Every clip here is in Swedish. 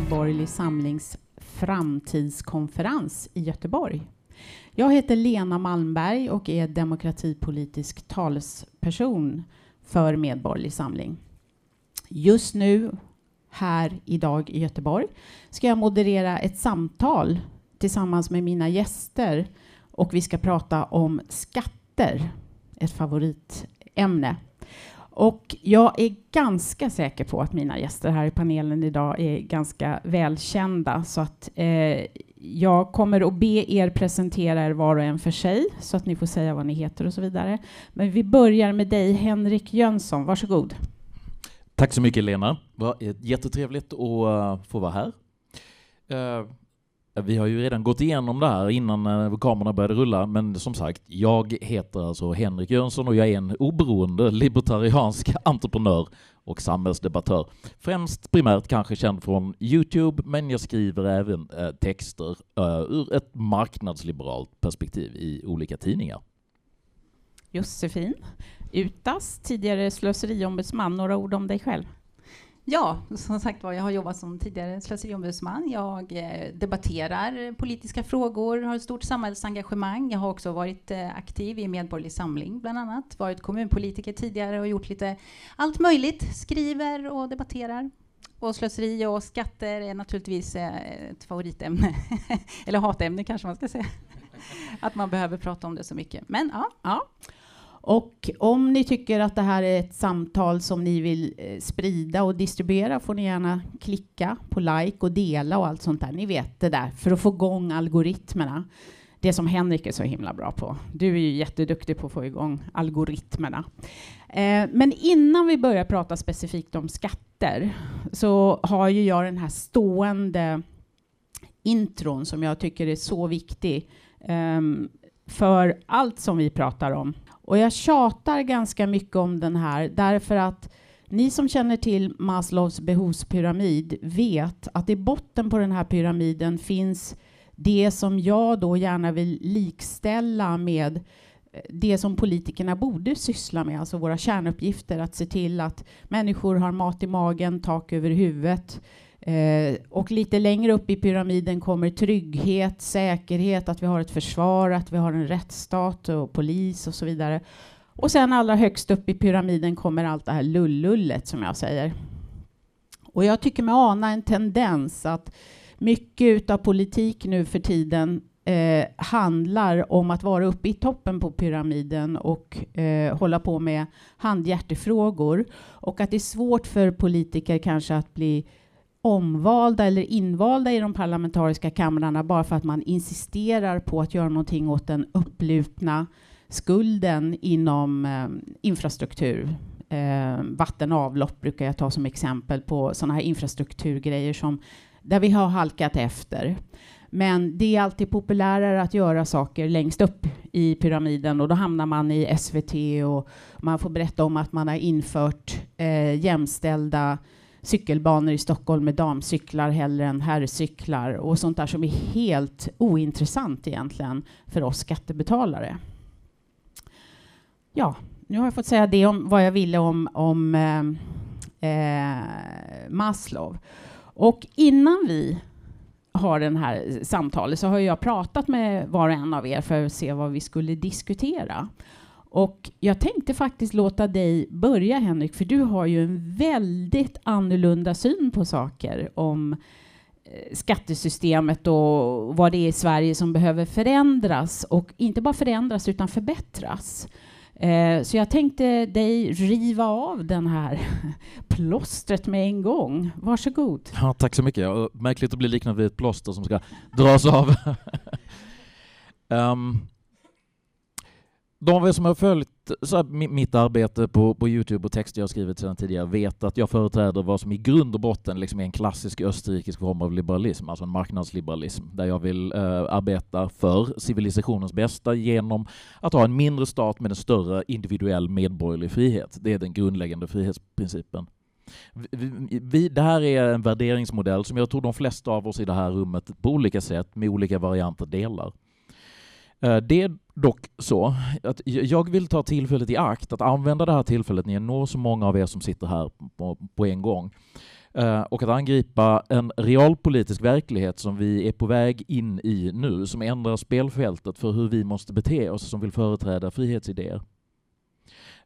Medborgerlig Samlings framtidskonferens i Göteborg. Jag heter Lena Malmberg och är demokratipolitisk talesperson för Medborgerlig Samling. Just nu, här idag i Göteborg, ska jag moderera ett samtal tillsammans med mina gäster och vi ska prata om skatter, ett favoritämne. Och jag är ganska säker på att mina gäster här i panelen idag är ganska välkända, så att eh, jag kommer att be er presentera er var och en för sig, så att ni får säga vad ni heter och så vidare. Men vi börjar med dig, Henrik Jönsson. Varsågod. Tack så mycket, Lena. Jättetrevligt att uh, få vara här. Uh, vi har ju redan gått igenom det här innan eh, kamerorna började rulla, men som sagt, jag heter alltså Henrik Jönsson och jag är en oberoende libertariansk entreprenör och samhällsdebattör. Främst primärt kanske känd från Youtube, men jag skriver även eh, texter eh, ur ett marknadsliberalt perspektiv i olika tidningar. Josefin Utas, tidigare slöseriombudsman. Några ord om dig själv? Ja, som sagt var, jag har jobbat som tidigare slöseriombudsman. Jag eh, debatterar politiska frågor, har ett stort samhällsengagemang. Jag har också varit eh, aktiv i Medborgerlig Samling, bland annat. Varit kommunpolitiker tidigare och gjort lite allt möjligt. Skriver och debatterar. Och slöseri och skatter är naturligtvis eh, ett favoritämne. Eller hatämne kanske man ska säga. Att man behöver prata om det så mycket. Men ja. ja. Och om ni tycker att det här är ett samtal som ni vill eh, sprida och distribuera får ni gärna klicka på like och dela och allt sånt där. Ni vet det där för att få igång algoritmerna. Det som Henrik är så himla bra på. Du är ju jätteduktig på att få igång algoritmerna. Eh, men innan vi börjar prata specifikt om skatter så har ju jag den här stående intron som jag tycker är så viktig um, för allt som vi pratar om. Och jag tjatar ganska mycket om den här därför att ni som känner till Maslows behovspyramid vet att i botten på den här pyramiden finns det som jag då gärna vill likställa med eh, det som politikerna borde syssla med, alltså våra kärnuppgifter, att se till att människor har mat i magen, tak över huvudet, Eh, och lite längre upp i pyramiden kommer trygghet, säkerhet, att vi har ett försvar, att vi har en rättsstat och polis och så vidare. Och sen allra högst upp i pyramiden kommer allt det här lullullet som jag säger. Och jag tycker mig ana en tendens att mycket av politik nu för tiden eh, handlar om att vara uppe i toppen på pyramiden och eh, hålla på med handhjärtefrågor och att det är svårt för politiker kanske att bli omvalda eller invalda i de parlamentariska kamrarna bara för att man insisterar på att göra någonting åt den upplupna skulden inom eh, infrastruktur. Eh, vatten och avlopp brukar jag ta som exempel på sådana här infrastrukturgrejer som där vi har halkat efter. Men det är alltid populärare att göra saker längst upp i pyramiden och då hamnar man i SVT och man får berätta om att man har infört eh, jämställda cykelbanor i Stockholm med damcyklar hellre än herrcyklar och sånt där som är helt ointressant egentligen för oss skattebetalare. Ja, nu har jag fått säga det om vad jag ville om, om eh, eh, Maslow. Och innan vi har den här samtalet så har jag pratat med var och en av er för att se vad vi skulle diskutera. Och jag tänkte faktiskt låta dig börja, Henrik, för du har ju en väldigt annorlunda syn på saker om eh, skattesystemet och vad det är i Sverige som behöver förändras och inte bara förändras utan förbättras. Eh, så jag tänkte dig riva av den här plåstret med en gång. Varsågod. Ja, tack så mycket. Märkligt att bli liknad vid ett plåster som ska dras av. um, de av er som har följt här, mitt arbete på, på Youtube och texter jag skrivit sedan tidigare vet att jag företräder vad som i grund och botten liksom är en klassisk österrikisk form av liberalism, alltså en marknadsliberalism, där jag vill eh, arbeta för civilisationens bästa genom att ha en mindre stat med en större individuell medborgerlig frihet. Det är den grundläggande frihetsprincipen. Vi, vi, det här är en värderingsmodell som jag tror de flesta av oss i det här rummet på olika sätt med olika varianter delar. Eh, det dock så att jag vill ta tillfället i akt att använda det här tillfället när jag når så många av er som sitter här på, på en gång eh, och att angripa en realpolitisk verklighet som vi är på väg in i nu, som ändrar spelfältet för hur vi måste bete oss som vill företräda frihetsidéer.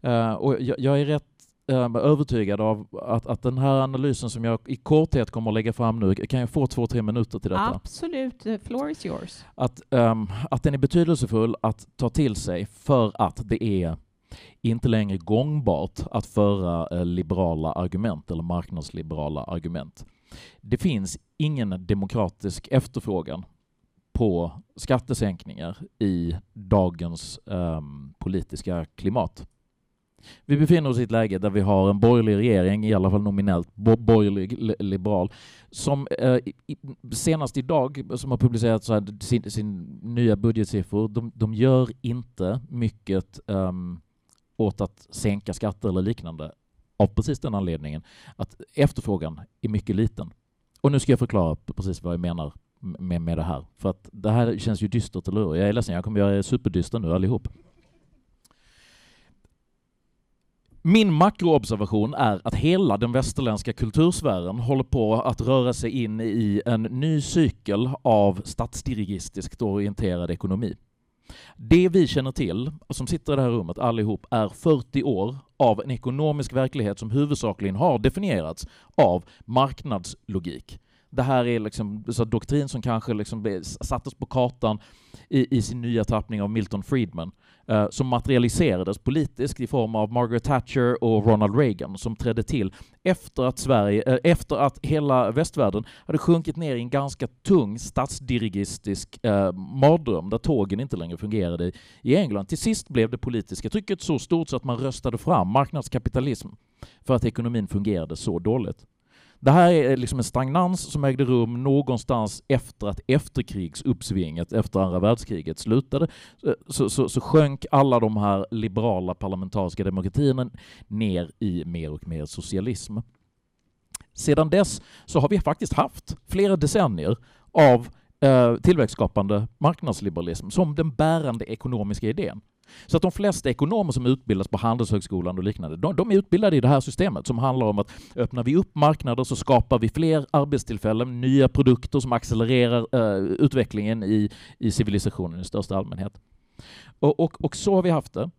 Eh, och jag, jag, är rätt övertygad av att, att den här analysen som jag i korthet kommer att lägga fram nu, kan jag få två, tre minuter till detta? Absolut, the floor is yours. Att, um, att den är betydelsefull att ta till sig för att det är inte längre gångbart att föra eh, liberala argument eller marknadsliberala argument. Det finns ingen demokratisk efterfrågan på skattesänkningar i dagens um, politiska klimat. Vi befinner oss i ett läge där vi har en borgerlig regering, i alla fall nominellt borgerlig liberal, som eh, senast idag, som har publicerat så här, sin, sin nya budgetsiffror, de, de gör inte mycket um, åt att sänka skatter eller liknande av precis den anledningen att efterfrågan är mycket liten. Och nu ska jag förklara precis vad jag menar med, med det här. För att det här känns ju dystert, eller hur? Jag är ledsen, jag kommer göra er superdyster nu allihop. Min makroobservation är att hela den västerländska kultursfären håller på att röra sig in i en ny cykel av statsdirigistiskt orienterad ekonomi. Det vi känner till, som sitter i det här rummet allihop, är 40 år av en ekonomisk verklighet som huvudsakligen har definierats av marknadslogik. Det här är liksom så doktrin som kanske liksom sattes på kartan i, i sin nya tappning av Milton Friedman eh, som materialiserades politiskt i form av Margaret Thatcher och Ronald Reagan som trädde till efter att, Sverige, eh, efter att hela västvärlden hade sjunkit ner i en ganska tung statsdirigistisk eh, mardröm där tågen inte längre fungerade i England. Till sist blev det politiska trycket så stort så att man röstade fram marknadskapitalism för att ekonomin fungerade så dåligt. Det här är eh, liksom en stagnans som ägde rum någonstans efter att efterkrigsuppsvinget efter andra världskriget slutade. Så, så, så sjönk alla de här liberala parlamentariska demokratierna ner i mer och mer socialism. Sedan dess så har vi faktiskt haft flera decennier av eh, tillväxtskapande marknadsliberalism som den bärande ekonomiska idén. Så att de flesta ekonomer som utbildas på Handelshögskolan och liknande, de, de, är utbildade i det här systemet som handlar om att öppnar vi upp marknader så skapar vi fler arbetstillfällen, nya produkter som accelererar eh, utvecklingen i, i civilisationen i största allmänhet. Och, och, och så har vi haft det.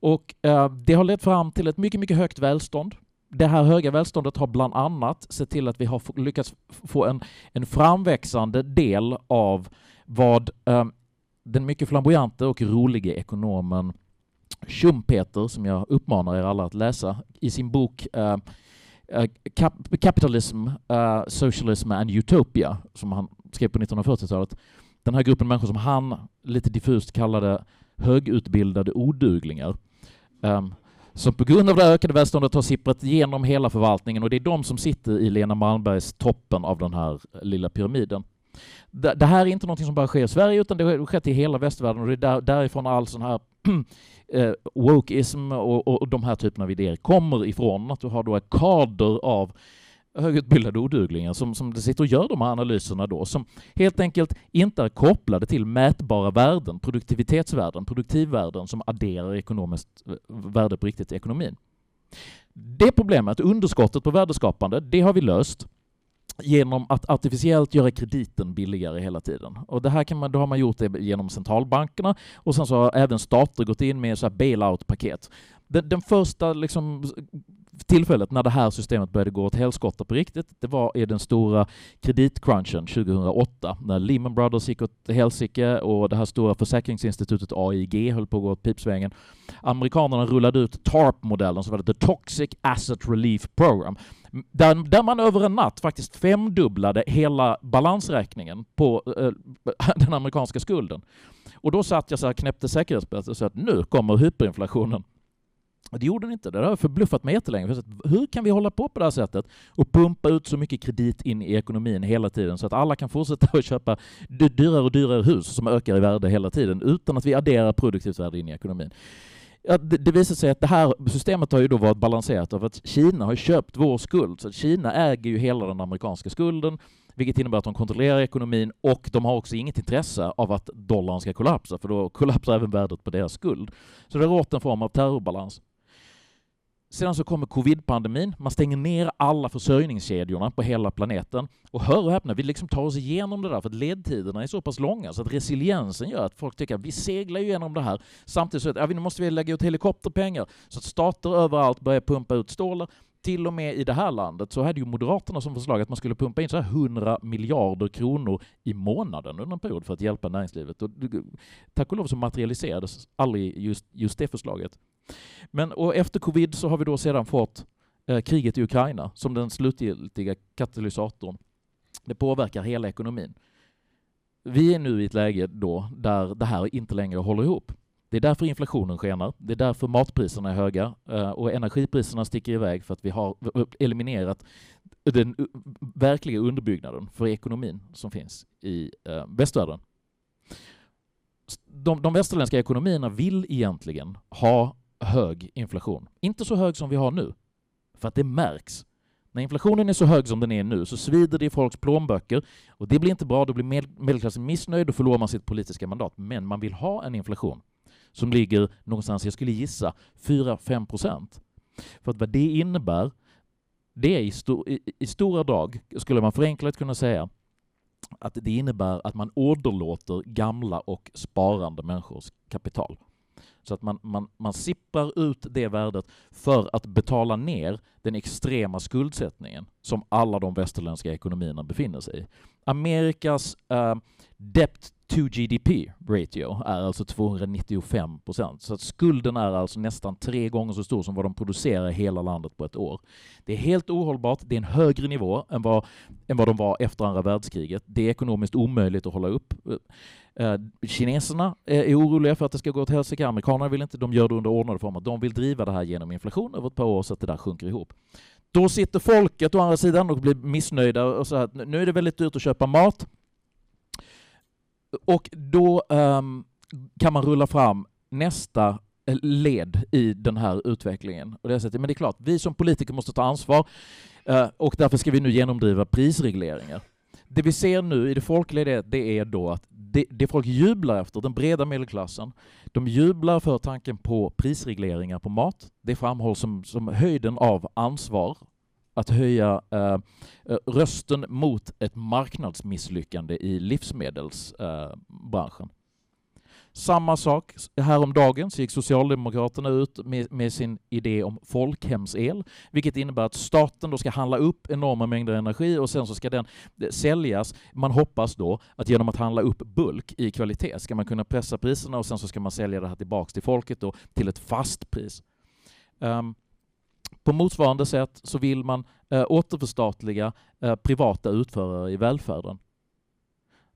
Och eh, det har lett fram till ett mycket, mycket högt välstånd. Det här höga välståndet har bland annat sett till att vi har lyckats få en, en framväxande del av vad eh, den mycket flamboyante och rolige ekonomen Schumpeter, som jag uppmanar er alla att läsa, i sin bok eh, eh, uh, uh, Cap Capitalism, uh, eh, Socialism and Utopia, som han skrev på 1940-talet. Den här gruppen människor som han lite diffust kallade högutbildade oduglingar. Um, som på grund av det ökade välståndet har sipprat igenom hela förvaltningen och det är de som sitter i Lena Malmbergs toppen av den här lilla pyramiden det, här är inte något som bara sker i Sverige utan det har skett i hela västvärlden och det är där, därifrån all sån här eh, wokeism och, och, och de här typerna av idéer kommer ifrån. Att du har då en kader av högutbildade oduglingar som, som sitter och gör de här analyserna då, som helt enkelt inte är kopplade till mätbara värden, produktivitetsvärden, produktivvärden som adderar ekonomiskt eh, värde på riktigt i ekonomin. Det problemet, underskottet på värdeskapande, det har vi löst genom att artificiellt göra krediten billigare hela tiden. Och det här kan man, då har man gjort det genom centralbankerna och sen så har även stater gått in med så bailout-paket. Den, den, första liksom, tillfället när det här systemet började gå åt helskotta på riktigt, det var i den stora kreditcrunchen 2008 när Lehman Brothers gick åt helsike och det här stora försäkringsinstitutet AIG höll på att gå åt pipsvängen. Amerikanerna rullade ut TARP-modellen, som var The Toxic Asset Relief Program, där, där man över en natt faktiskt femdubblade hela balansräkningen på eh, den amerikanska skulden. Och då satt jag så här knäppte säkerhetsbältet och sa att nu kommer hyperinflationen. Det gjorde den inte. Det har förbluffat mig jättelänge. Hur kan vi hålla på på det här sättet och pumpa ut så mycket kredit in i ekonomin hela tiden så att alla kan fortsätta att köpa dyrare och dyrare hus som ökar i värde hela tiden utan att vi adderar produktivt värde in i ekonomin? Ja, det, det visar sig att det här systemet har ju då varit balanserat av att Kina har köpt vår skuld. Så Kina äger ju hela den amerikanska skulden, vilket innebär att de kontrollerar ekonomin och de har också inget intresse av att dollarn ska kollapsa, för då kollapsar även värdet på deras skuld. Så det har rått en form av terrorbalans. Sedan så kommer covid-pandemin, man stänger ner alla försörjningskedjorna på hela planeten. Och hör och häpna, vi liksom tar oss igenom det där för att ledtiderna är så pass långa så att resiliensen gör att folk tycker att vi seglar ju igenom det här. Samtidigt så att ja, nu måste vi lägga ut helikopterpengar så att stater överallt börjar pumpa ut stålar. Till och med i det här landet så hade ju Moderaterna som förslag att man skulle pumpa in så här 100 miljarder kronor i månaden under en period för att hjälpa näringslivet. Och tack och lov så materialiserades aldrig just, just det förslaget. Men och efter covid så har vi då sedan fått eh, kriget i Ukraina som den slutgiltiga katalysatorn. Det påverkar hela ekonomin. Vi är nu i ett läge då där det här inte längre håller ihop. Det är därför inflationen skenar, det är därför matpriserna är höga eh, och energipriserna sticker iväg för att vi har eliminerat den verkliga underbyggnaden för ekonomin som finns i eh, västvärlden. De, de västerländska ekonomierna vill egentligen ha hög inflation. Inte så hög som vi har nu, för att det märks. När inflationen är så hög som den är nu så svider det i folks plånböcker och det blir inte bra, då blir medelklassen missnöjd och förlorar man sitt politiska mandat. Men man vill ha en inflation som ligger någonstans, jag skulle gissa, 4-5 procent. För att vad det innebär, det är i, sto i, i stora drag, skulle man förenklat kunna säga, att det innebär att man åderlåter gamla och sparande människors kapital. Så att man, man, man sipprar ut det värdet för att betala ner den extrema skuldsättningen som alla de västerländska ekonomierna befinner sig i. Amerikas uh, debt to GDP ratio är alltså 295 procent. Så att skulden är alltså nästan tre gånger så stor som vad de producerar i hela landet på ett år. Det är helt ohållbart. Det är en högre nivå än vad, än vad de var efter andra världskriget. Det är ekonomiskt omöjligt att hålla upp. Eh, kineserna är oroliga för att det ska gå åt helsike. Amerikanerna vill inte, de gör det under ordnade former. De vill driva det här genom inflation över ett par år så att det där sjunker ihop. Då sitter folket å andra sidan och blir missnöjda och så att nu är det väldigt dyrt att köpa mat. Och då um, kan man rulla fram nästa eh, led i den här utvecklingen. Och det är, men det är klart, vi som politiker måste ta ansvar uh, och därför ska vi nu genomdriva prisregleringar. Det vi ser nu i det folkliga det är då att det, det folk jublar efter, den breda medelklassen, de jublar för tanken på prisregleringar på mat. Det framhålls som, som höjden av ansvar att höja eh, rösten mot ett marknadsmisslyckande i livsmedelsbranschen. Eh, samma sak häromdagen så gick Socialdemokraterna ut med, med, sin idé om folkhemsel, vilket innebär att staten då ska handla upp enorma mängder energi och sen så ska den eh, säljas. Man hoppas då att genom att handla upp bulk i kvalitet ska man kunna pressa priserna och sen så ska man sälja det här tillbaks till folket då till ett fast pris. Um, på motsvarande sätt så vill man eh, återförstatliga eh, privata utförare i välfärden.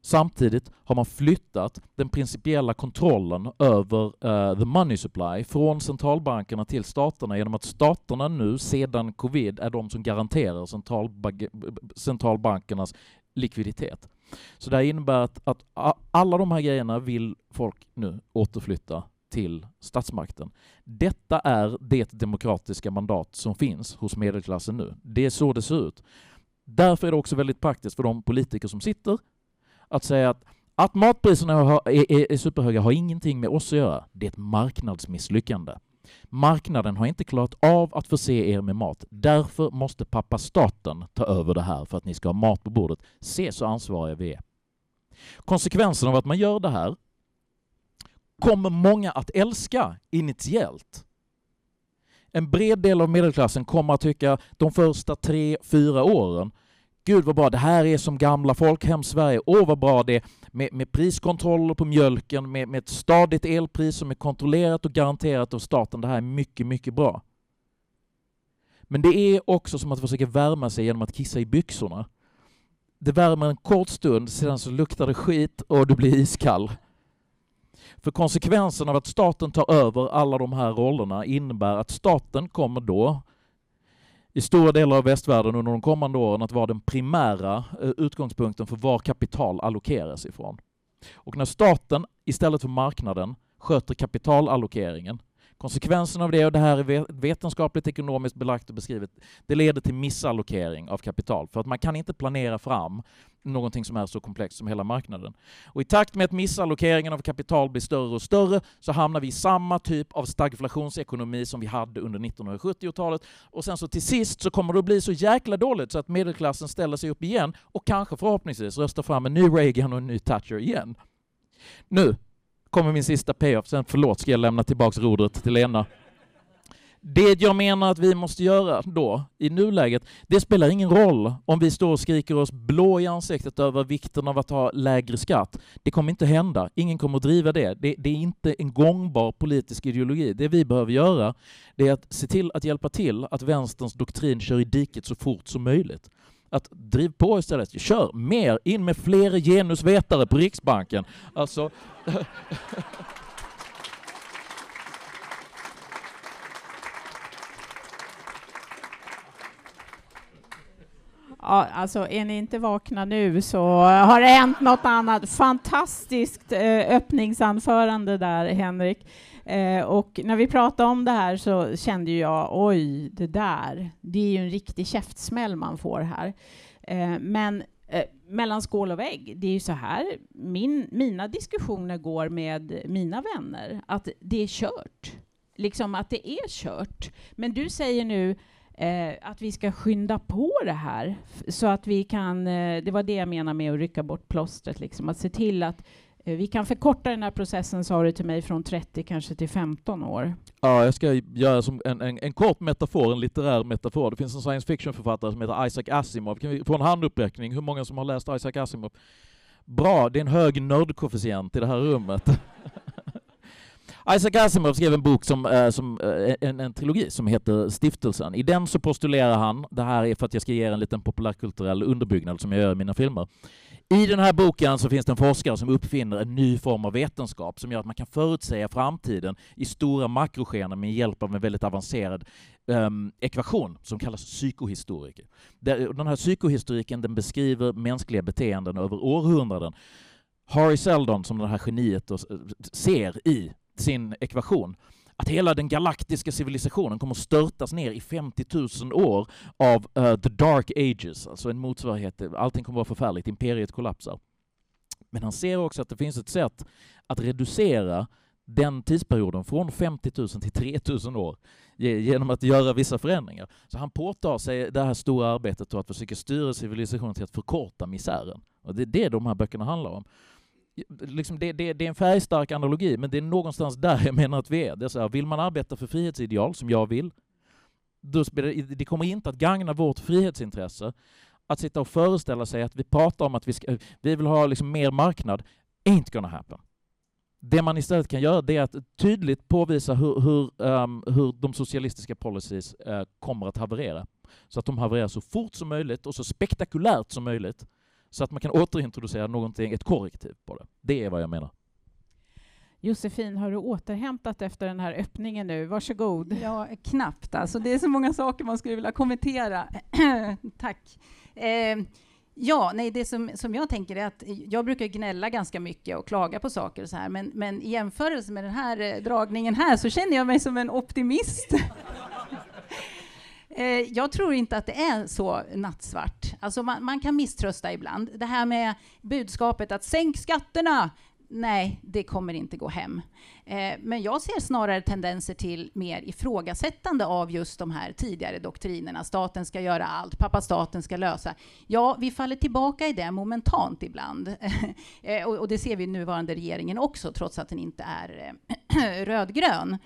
Samtidigt har man flyttat den principiella kontrollen över uh, the money supply från centralbankerna till staterna genom att staterna nu sedan covid är de som garanterar centralbankernas likviditet. Så det innebär att, att alla de här grejerna vill folk nu återflytta till statsmakten. Detta är det demokratiska mandat som finns hos medelklassen nu. Det är så det ser ut. Därför är det också väldigt praktiskt för de politiker som sitter att säga att att matpriserna är, är, är superhöga har ingenting med oss att göra. Det är ett marknadsmisslyckande. Marknaden har inte klarat av att förse er med mat. Därför måste pappa staten ta över det här för att ni ska ha mat på bordet. Se så ansvariga vi är. Konsekvensen av att man gör det här kommer många att älska initiellt. En bred del av medelklassen kommer att tycka de första tre, fyra åren Gud vad bra, det här är som gamla folkhem-Sverige. Åh vad bra det är med, med priskontroller på mjölken, med, med ett stadigt elpris som är kontrollerat och garanterat av staten. Det här är mycket, mycket bra. Men det är också som att försöka värma sig genom att kissa i byxorna. Det värmer en kort stund, sedan så luktar det skit och du blir iskall. För konsekvensen av att staten tar över alla de här rollerna innebär att staten kommer då i stora delar av västvärlden under de kommande åren att vara den primära eh, utgångspunkten för var kapital allokeras ifrån. Och när staten istället för marknaden sköter kapitalallokeringen Konsekvensen av det, och det här är vetenskapligt ekonomiskt belagt och beskrivet, det leder till missallokering av kapital. För att man kan inte planera fram någonting som är så komplext som hela marknaden. Och I takt med att missallokeringen av kapital blir större och större så hamnar vi i samma typ av stagflationsekonomi som vi hade under 1970-talet. Och sen så till sist så kommer det att bli så jäkla dåligt så att medelklassen ställer sig upp igen och kanske förhoppningsvis röstar fram en ny Reagan och en ny Thatcher igen. Nu kommer min sista payoff, sen förlåt ska jag lämna tillbaks rodret till Lena. Det jag menar att vi måste göra då, i nuläget, det spelar ingen roll om vi står och skriker oss blå i ansiktet över vikten av att ha lägre skatt. Det kommer inte hända. Ingen kommer att driva det. det. Det, är inte en gångbar politisk ideologi. Det vi behöver göra, det är att se till att hjälpa till att vänsterns doktrin kör i diket så fort som möjligt att driv på istället. Kör mer, in med fler genusvetare på Riksbanken. Alltså... Ja, alltså är ni inte vakna nu så har det hänt något annat. Fantastiskt eh, öppningsanförande där, Henrik. Eh, och när vi pratade om det här så kände jag, oj, det där, det är ju en riktig käftsmäll man får här. Eh, men eh, mellan skål och vägg, det är ju så här min, mina diskussioner går med mina vänner, att det är kört. Liksom att det är kört. Men du säger nu eh, att vi ska skynda på det här så att vi kan, eh, det var det jag menade med att rycka bort plåstret, liksom, att se till att Eh, vi kan förkorta den här processen, sa du till mig, från 30 kanske till 15 år. Ja, jag ska göra som en, en, en kort metafor, en litterär metafor. Det finns en science fiction-författare som heter Isaac Asimov. Kan vi få en handuppräckning? Hur många som har läst Isaac Asimov? Bra, det är en hög nördkoefficient i det här rummet. Isaac Asimov skrev en bok som, eh, som eh, en, en, trilogi som heter Stiftelsen. I den så postulerar han, det här är för att jag ska ge er en liten populärkulturell underbyggnad som jag gör i mina filmer. I den här boken så finns det en forskare som uppfinner en ny form av vetenskap som gör att man kan förutsäga framtiden i stora makroskener med hjälp av en väldigt avancerad um, ekvation som kallas psykohistoriker. Den här psykohistoriken den beskriver mänskliga beteenden över århundraden. Harry Seldon, som det här geniet eh, ser i sin ekvation att hela den galaktiska civilisationen kommer att störtas ner i 50 000 år av uh, the dark ages, alltså en motsvarighet, allting kommer att vara förfärligt, imperiet kollapsar. Men han ser också att det finns ett sätt att reducera den tidsperioden från 50 000 till 3 000 år genom att göra vissa förändringar. Så han påtar sig det här stora arbetet att försöka styra civilisationen till att förkorta misären. Och det är det de här böckerna handlar om liksom det, det, det, är en färgstark analogi, men det är någonstans där jag menar att vi är. Det är så här, vill man arbeta för frihetsideal, som jag vill, då det, det kommer inte att gagna vårt frihetsintresse att sitta och föreställa sig att vi pratar om att vi, ska, vi vill ha liksom mer marknad. Ain't gonna happen. Det man istället kan göra det är att tydligt påvisa hur, hur, um, hur de socialistiska policies uh, kommer att haverera. Så att de havererar så fort som möjligt och så spektakulärt som möjligt så att man kan återintroducera någonting, ett korrektiv på det. Det är vad jag menar. Josefin, har du återhämtat efter den här öppningen nu? Varsågod. Ja, knappt. Alltså, det är så många saker man skulle vilja kommentera. Tack. Eh, ja, nej, det som, som jag tänker är att jag brukar gnälla ganska mycket och klaga på saker och så här, men, men i jämförelse med den här eh, dragningen här så känner jag mig som en optimist. Eh, jag tror inte att det är så nattsvart. Alltså man, man, kan misströsta ibland. Det här med budskapet att sänk skatterna, nej, det kommer inte gå hem. Eh, men jag ser snarare tendenser till mer ifrågasättande av just de här tidigare doktrinerna. Staten ska göra allt, pappa staten ska lösa. Ja, vi faller tillbaka i det momentant ibland. eh, och, och, det ser vi i nuvarande regeringen också, trots att den inte är eh, rödgrön.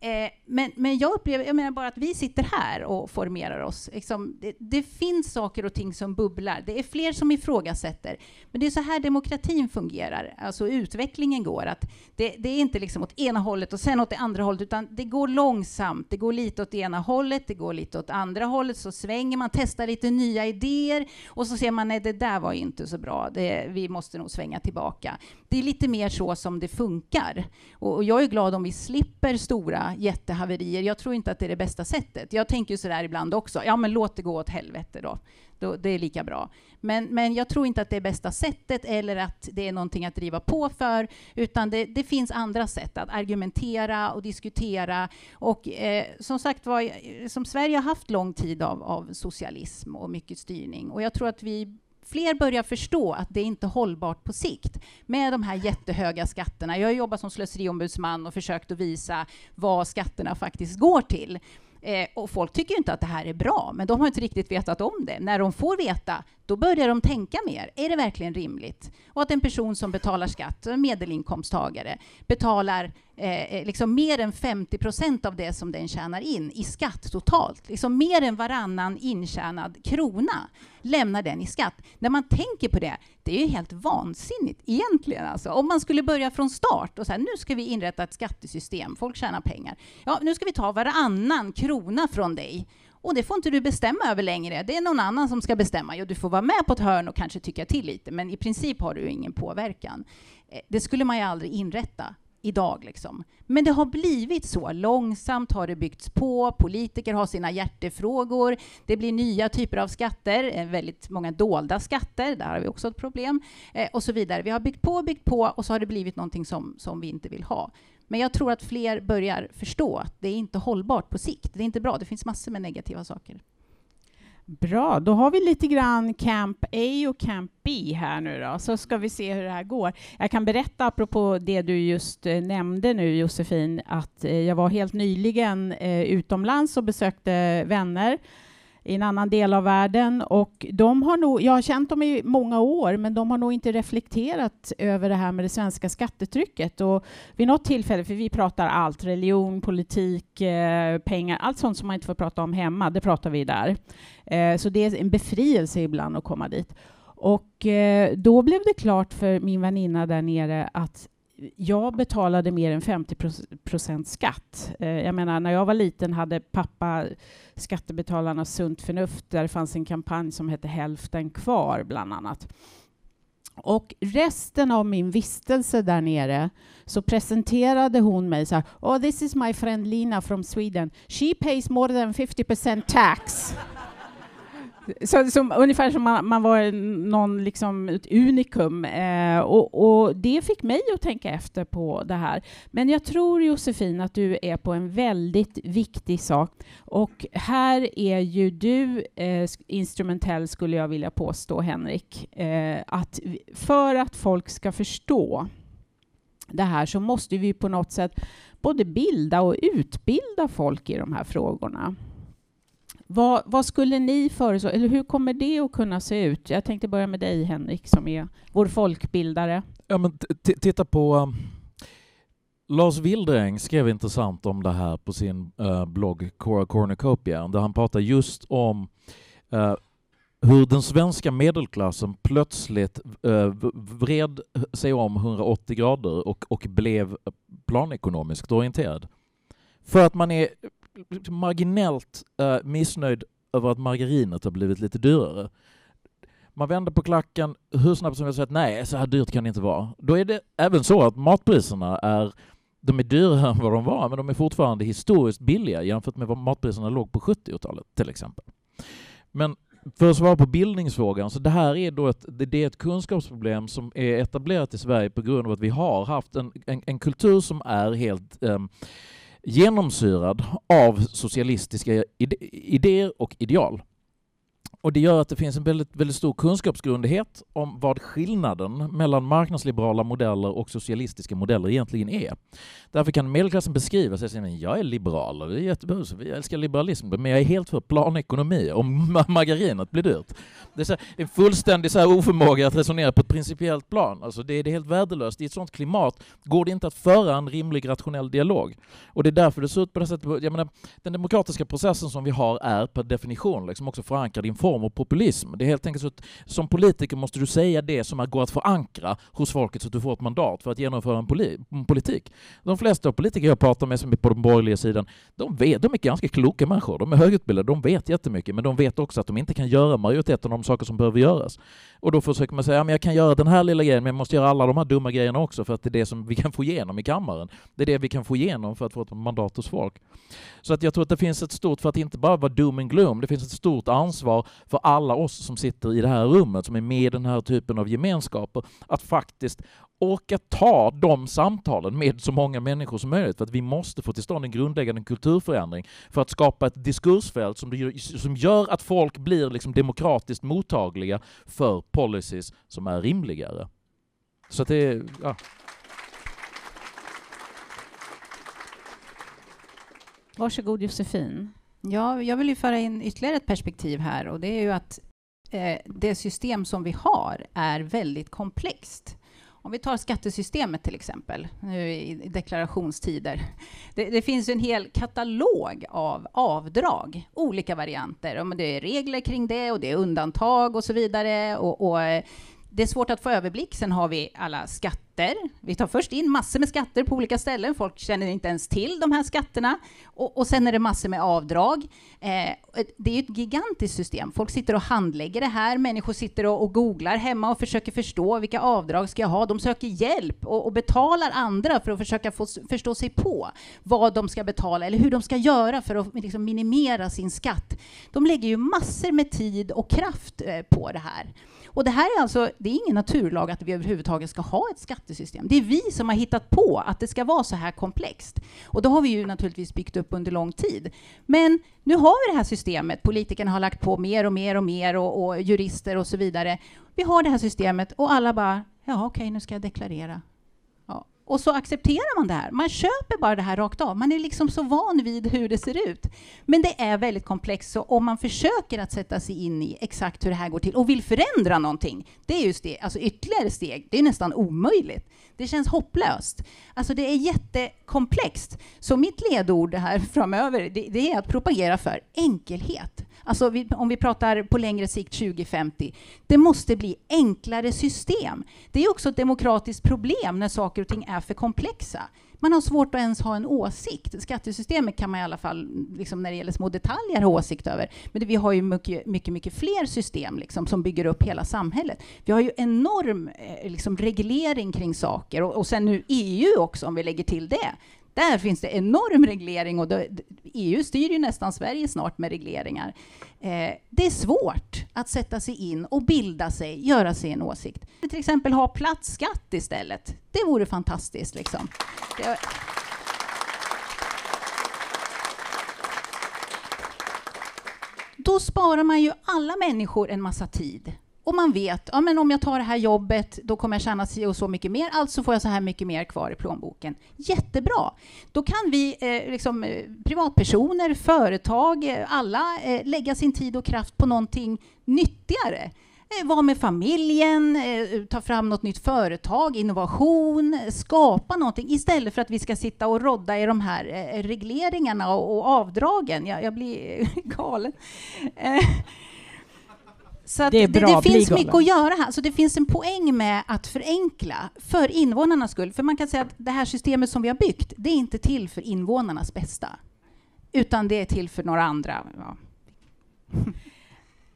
Eh, men, men jag upplever, jag menar bara att vi sitter här och formerar oss. Liksom, det, det, finns saker och ting som bubblar. Det är fler som ifrågasätter. Men det är så här demokratin fungerar, alltså utvecklingen går. Att det, det, är inte liksom åt ena hållet och sen åt det andra hållet, utan det går långsamt. Det går lite åt ena hållet, det går lite åt andra hållet, så svänger man, testar lite nya idéer och så ser man, nej, det där var inte så bra. Det, vi måste nog svänga tillbaka det är lite mer så som det funkar. Och, och, jag är glad om vi slipper stora jättehaverier. Jag tror inte att det är det bästa sättet. Jag tänker så där ibland också. Ja, men låt det gå åt helvete då. då det är lika bra. Men, men jag tror inte att det är bästa sättet eller att det är någonting att driva på för, utan det, det finns andra sätt att argumentera och diskutera. Och eh, som sagt var, som Sverige har haft lång tid av, av socialism och mycket styrning. Och jag tror att vi fler börjar förstå att det inte är hållbart på sikt med de här jättehöga skatterna. Jag har jobbat som slöseriombudsman och försökt att visa vad skatterna faktiskt går till. Eh, och folk tycker inte att det här är bra, men de har inte riktigt vetat om det. När de får veta, då börjar de tänka mer. Är det verkligen rimligt? Och att en person som betalar skatt, en medelinkomsttagare, betalar Eh, eh, liksom mer än 50 procent av det som den tjänar in i skatt totalt. Liksom mer än varannan intjänad krona lämnar den i skatt. När man tänker på det, det är ju helt vansinnigt egentligen. Alltså. Om man skulle börja från start och säga nu ska vi inrätta ett skattesystem, folk tjänar pengar. Ja, nu ska vi ta varannan krona från dig och det får inte du bestämma över längre. Det är någon annan som ska bestämma. Jo, du får vara med på ett hörn och kanske tycka till lite, men i princip har du ingen påverkan. Eh, det skulle man ju aldrig inrätta idag. Liksom. Men det har blivit så. Långsamt har det byggts på. Politiker har sina hjärtefrågor. Det blir nya typer av skatter, eh, väldigt många dolda skatter. Där har vi också ett problem. Eh, och så vidare. Vi har byggt på, byggt på och så har det blivit någonting som, som vi inte vill ha. Men jag tror att fler börjar förstå att det är inte hållbart på sikt. Det är inte bra. Det finns massor med negativa saker. Bra, då har vi lite grann Camp A och Camp B här nu då, så ska vi se hur det här går. Jag kan berätta, apropå det du just eh, nämnde nu Josefin, att eh, jag var helt nyligen eh, utomlands och besökte vänner i en annan del av världen. Och de har nog, jag har känt dem i många år, men de har nog inte reflekterat över det här med det svenska skattetrycket. Och vid något tillfälle, för vi pratar allt, religion, politik, eh, pengar, allt sånt som man inte får prata om hemma, det pratar vi där. Eh, så det är en befrielse ibland att komma dit. Och eh, då blev det klart för min väninna där nere att jag betalade mer än 50 procent skatt. Eh, jag menar, när jag var liten hade pappa Skattebetalarnas sunt förnuft, där det fanns en kampanj som hette Hälften kvar, bland annat. Och resten av min vistelse där nere så presenterade hon mig så här. Oh, this is my friend Lina from Sweden. She pays more than 50% tax. Så, som, ungefär som man, man, var någon liksom ett unikum. Eh, och, och, det fick mig att tänka efter på det här. Men jag tror Josefin att du är på en väldigt viktig sak. Och här är ju du eh, instrumentell, skulle jag vilja påstå, Henrik. Eh, att för att folk ska förstå det här så måste vi på något sätt både bilda och utbilda folk i de här frågorna. Vad, vad, skulle ni föreslå, eller hur kommer det att kunna se ut? Jag tänkte börja med dig Henrik, som är vår folkbildare. Ja, men titta på um, Lars Wildräng skrev intressant om det här på sin uh, blogg Cora Cornucopia, där han pratar just om uh, hur den svenska medelklassen plötsligt uh, vred sig om 180 grader och, och blev planekonomiskt orienterad. För att man är marginellt uh, missnöjd över att margarinet har blivit lite dyrare. Man vänder på klacken hur snabbt som helst att nej, så här dyrt kan det inte vara. Då är det även så att matpriserna är de är dyrare än vad de var, men de är fortfarande historiskt billiga jämfört med vad matpriserna låg på 70-talet till exempel. Men för att svara på bildningsfrågan, så det här är då ett, det är ett kunskapsproblem som är etablerat i Sverige på grund av att vi har haft en, en, en kultur som är helt um, genomsyrad av socialistiska idéer och ideal. Och det gör att det finns en väldigt, väldigt stor kunskapsgrundighet om vad skillnaden mellan marknadsliberala modeller och socialistiska modeller egentligen är. Därför kan medelklassen beskriva sig som jag är liberal och vi älskar liberalism, men jag är helt för planekonomi om margarinet blir dyrt. Det är, så här, en fullständig så här oförmåga att resonera på ett principiellt plan. Alltså det, är, det är helt värdelöst. I ett sådant klimat går det inte att föra en rimlig rationell dialog. Och det är därför det ser ut på det sättet. Jag menar, den demokratiska processen som vi har är per definition liksom också förankrad i en form av populism. Det är helt enkelt så att som politiker måste du säga det som går att förankra hos folket så att du får ett mandat för att genomföra en, poli en politik. De flesta politiker jag pratar med som är på den borgerliga sidan, de, vet, de är ganska kloka människor. De är högutbildade, de vet jättemycket, men de vet också att de inte kan göra majoriteten av de saker som behöver göras. Och då försöker man säga, ja, men jag kan göra den här lilla grejen, men jag måste göra alla de här dumma grejerna också för att det är det som vi kan få igenom i kammaren. Det är det vi kan få igenom för att få ett mandat hos folk. Så att jag tror att det finns ett stort, för att inte bara vara doom and gloom, det finns ett stort ansvar för alla oss som sitter i det här rummet, som är med i den här typen av gemenskaper, att faktiskt orka ta de samtalen med så många människor som möjligt för att vi måste få till stånd en grundläggande kulturförändring för att skapa ett diskursfält som, som gör att folk blir liksom demokratiskt mottagliga för policies som är rimligare. Så att det ja. Varsågod Josefin. Ja, jag vill ju föra in ytterligare ett perspektiv här och det är ju att eh, det system som vi har är väldigt komplext. Om vi tar skattesystemet till exempel, nu i deklarationstider. Det, det, finns en hel katalog av avdrag, olika varianter. Det är regler kring det och det är undantag och så vidare. Och, och eh, det är svårt att få överblick. Sen har vi alla skatter. Vi tar först in massor med skatter på olika ställen. Folk känner inte ens till de här skatterna. Och, och sen är det massor med avdrag. Eh, det är ett gigantiskt system. Folk sitter och handlägger det här. Människor sitter och, och googlar hemma och försöker förstå vilka avdrag ska jag ha. De söker hjälp och, och betalar andra för att försöka få, förstå sig på vad de ska betala eller hur de ska göra för att liksom minimera sin skatt. De lägger ju massor med tid och kraft eh, på det här. Och det här är alltså, det är ingen naturlag att vi överhuvudtaget ska ha ett skattesystem. Det är vi som har hittat på att det ska vara så här komplext. Och det har vi ju naturligtvis byggt upp under lång tid. Men nu har vi det här systemet. Politikerna har lagt på mer och mer och mer och, och jurister och så vidare. Vi har det här systemet och alla bara, ja okej, okay, nu ska jag deklarera. Och så accepterar man det här. Man köper bara det här rakt av. Man är liksom så van vid hur det ser ut. Men det är väldigt komplext, så om man försöker att sätta sig in i exakt hur det här går till och vill förändra någonting, det är just det, alltså ytterligare steg, det är nästan omöjligt. Det känns hopplöst. Alltså det är jättekomplext. Så mitt ledord här framöver, det, det är att propagera för enkelhet. Alltså vi, om vi pratar på längre sikt 2050. Det måste bli enklare system. Det är också ett demokratiskt problem när saker och ting är för komplexa. Man har svårt att ens ha en åsikt. Skattesystemet kan man i alla fall, liksom när det gäller små detaljer, ha åsikt över. Men det, vi har ju mycket, mycket, mycket fler system liksom, som bygger upp hela samhället. Vi har ju enorm eh, liksom, reglering kring saker och, och sen nu EU också, om vi lägger till det. Där finns det enorm reglering och det, EU styr ju nästan Sverige snart med regleringar. Eh, det är svårt att sätta sig in och bilda sig, göra sig en åsikt. Till exempel ha platt skatt istället. Det vore fantastiskt. Liksom. Det, då sparar man ju alla människor en massa tid och man vet, ja, men om jag tar det här jobbet, då kommer jag tjäna si och så mycket mer, alltså får jag så här mycket mer kvar i plånboken. Jättebra! Då kan vi, eh, liksom, eh, privatpersoner, företag, eh, alla eh, lägga sin tid och kraft på någonting nyttigare. Eh, vara med familjen, eh, ta fram något nytt företag, innovation, skapa någonting istället för att vi ska sitta och rodda i de här eh, regleringarna och, och avdragen. Jag, jag blir galen. Så det, det, det finns mycket att göra här. Så det finns en poäng med att förenkla för invånarnas skull. För man kan säga att det här systemet som vi har byggt, det är inte till för invånarnas bästa. Utan det är till för några andra. Ja.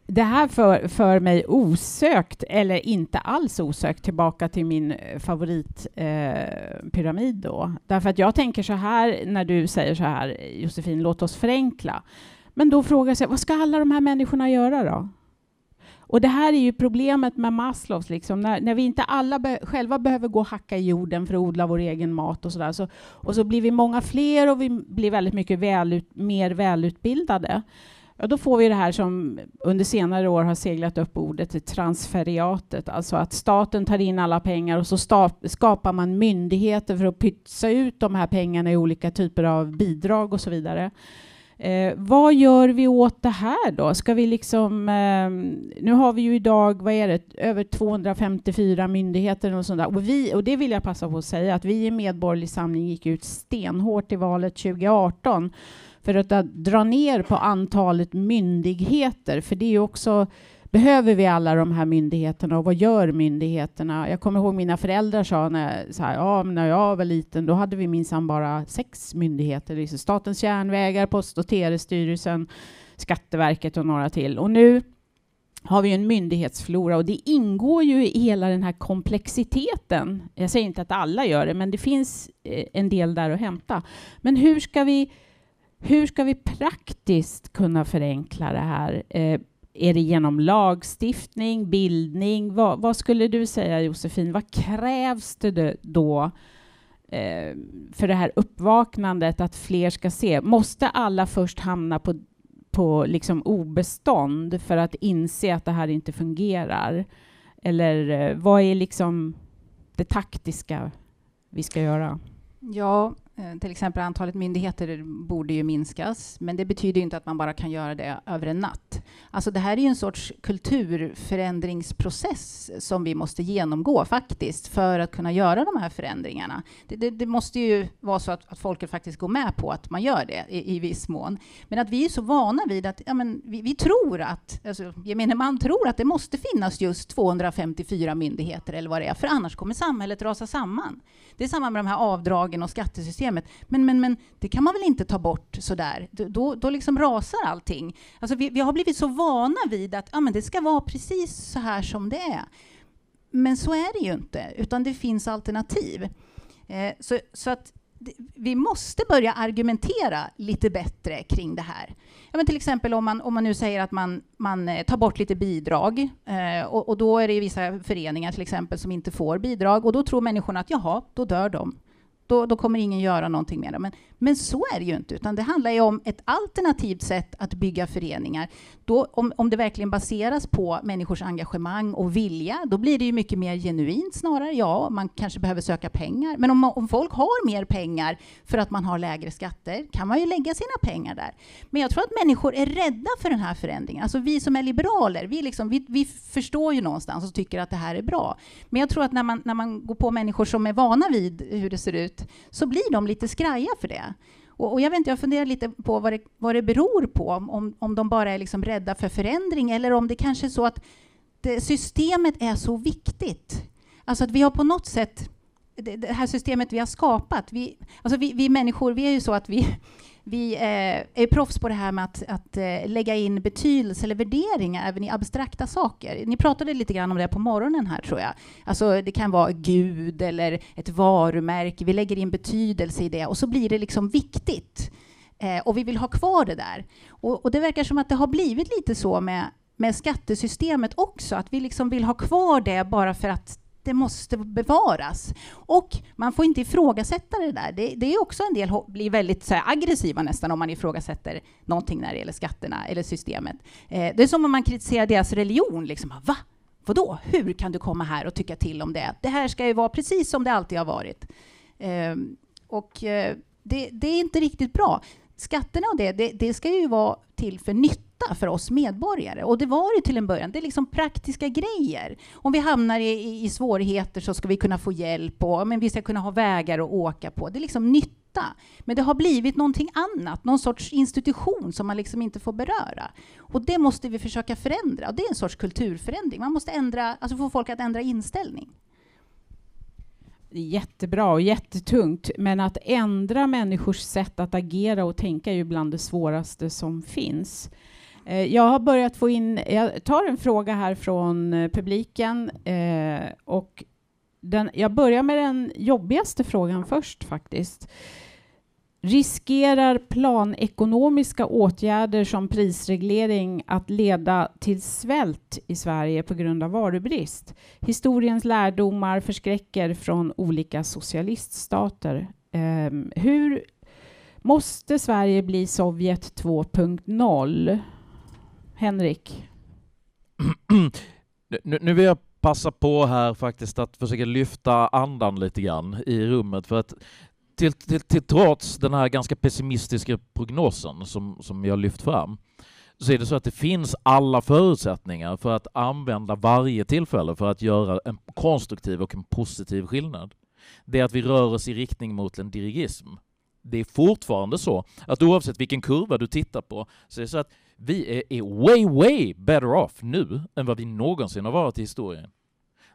Det här för, för mig osökt, eller inte alls osökt, tillbaka till min eh, favoritpyramid eh, Därför att jag tänker så här, när du säger så här, Josefin, låt oss förenkla. Men då frågar jag sig, vad ska alla de här människorna göra då? Och det här är ju problemet med Maslows, liksom, när, när vi inte alla be själva behöver gå och hacka i jorden för att odla vår egen mat och sådär. Så, och så blir vi många fler och vi blir väldigt mycket välut, mer välutbildade. Ja, då får vi det här som under senare år har seglat upp ordet transferiatet, alltså att staten tar in alla pengar och så skapar man myndigheter för att pytsa ut de här pengarna i olika typer av bidrag och så vidare. Eh, vad gör vi åt det här då? Ska vi liksom... Eh, nu har vi ju idag, vad är det, över 254 myndigheter och sånt där. Och, vi, och det vill jag passa på att säga, att vi i Medborgerlig Samling gick ut stenhårt i valet 2018 för att dra ner på antalet myndigheter, för det är ju också behöver vi alla de här myndigheterna och vad gör myndigheterna? Jag kommer ihåg mina föräldrar sa när, så här, ja, när jag var liten, då hade vi minsann bara sex myndigheter, liksom Statens järnvägar, Post och telestyrelsen, Skatteverket och några till. Och nu har vi en myndighetsflora och det ingår ju i hela den här komplexiteten. Jag säger inte att alla gör det, men det finns eh, en del där att hämta. Men hur ska vi, hur ska vi praktiskt kunna förenkla det här? Eh, är det genom lagstiftning, bildning? Vad, vad skulle du säga Josefin? Vad krävs det då eh, för det här uppvaknandet att fler ska se? Måste alla först hamna på, på liksom obestånd för att inse att det här inte fungerar? Eller eh, vad är liksom det taktiska vi ska göra? Ja, Eh, till exempel antalet myndigheter borde ju minskas, men det betyder inte att man bara kan göra det över en natt. Alltså det här är ju en sorts kulturförändringsprocess som vi måste genomgå faktiskt för att kunna göra de här förändringarna. Det, det, det måste ju vara så att, att folket faktiskt går med på att man gör det i, i viss mån. Men att vi är så vana vid att ja, men vi, vi tror att, alltså, gemene man tror att det måste finnas just 254 myndigheter eller vad det är, för annars kommer samhället rasa samman. Det är samma med de här avdragen och skattesystemet. Men, men, men det kan man väl inte ta bort sådär? Då, då liksom rasar allting. Alltså vi, vi har blivit så vana vid att ja, men det ska vara precis så här som det är. Men så är det ju inte, utan det finns alternativ. Eh, så, så att vi måste börja argumentera lite bättre kring det här. Ja, men till exempel om man, om man nu säger att man, man eh, tar bort lite bidrag eh, och, och, då är det vissa föreningar till exempel som inte får bidrag och då tror människorna att jaha, då dör de då, då kommer ingen göra någonting med det. Men, men så är det ju inte, utan det handlar ju om ett alternativt sätt att bygga föreningar. Då, om, om det verkligen baseras på människors engagemang och vilja, då blir det ju mycket mer genuint snarare. Ja, man kanske behöver söka pengar, men om, om folk har mer pengar för att man har lägre skatter, kan man ju lägga sina pengar där. Men jag tror att människor är rädda för den här förändringen. Alltså vi som är liberaler, vi, liksom, vi, vi förstår ju någonstans och tycker att det här är bra. Men jag tror att när man, när man går på människor som är vana vid hur det ser ut, så blir de lite skraja för det. Och, och jag, vet inte, jag funderar lite på vad det, vad det beror på, om, om de bara är liksom rädda för förändring eller om det kanske är så att det, systemet är så viktigt. Alltså att vi har på något sätt det, det här systemet vi har skapat. Vi, alltså vi, vi människor, vi är ju så att vi, vi eh, är proffs på det här med att, att eh, lägga in betydelse eller värderingar även i abstrakta saker. Ni pratade lite grann om det på morgonen här tror jag. Alltså det kan vara Gud eller ett varumärke. Vi lägger in betydelse i det och så blir det liksom viktigt. Eh, och vi vill ha kvar det där. Och, och, det verkar som att det har blivit lite så med, med skattesystemet också, att vi liksom vill ha kvar det bara för att det måste bevaras. Och man får inte ifrågasätta det där. Det, det är också en del blir väldigt så här, aggressiva nästan om man ifrågasätter någonting när det gäller skatterna eller systemet. Eh, det är som om man kritiserar deras religion. Liksom, Va? Vadå? Hur kan du komma här och tycka till om det? Det här ska ju vara precis som det alltid har varit. Eh, och eh, det, det, är inte riktigt bra. Skatterna och det, det, det ska ju vara till för nytta nytta för oss medborgare. Och det var det till en början. Det är liksom praktiska grejer. Om vi hamnar i, i svårigheter så ska vi kunna få hjälp och men vi ska kunna ha vägar att åka på. Det är liksom nytta. Men det har blivit någonting annat, någon sorts institution som man liksom inte får beröra. Och det måste vi försöka förändra. Och det är en sorts kulturförändring. Man måste ändra, alltså få folk att ändra inställning. Jättebra och jättetungt, men att ändra människors sätt att agera och tänka är ju bland det svåraste som finns. Eh, jag har börjat få in, jag tar en fråga här från eh, publiken eh, och den, jag börjar med den jobbigaste frågan först faktiskt. Riskerar planekonomiska åtgärder som prisreglering att leda till svält i Sverige på grund av varubrist? Historiens lärdomar förskräcker från olika socialiststater. Um, hur måste Sverige bli Sovjet 2.0? Henrik? nu, nu vill jag passa på här faktiskt att försöka lyfta andan lite grann i rummet för att till, till, till trots den här ganska pessimistiska prognosen som, som jag lyft fram så är det så att det finns alla förutsättningar för att använda varje tillfälle för att göra en konstruktiv och en positiv skillnad. Det är att vi rör oss i riktning mot en dirigism. Det är fortfarande så att oavsett vilken kurva du tittar på så är det så att vi är, är way, way better off nu än vad vi någonsin har varit i historien.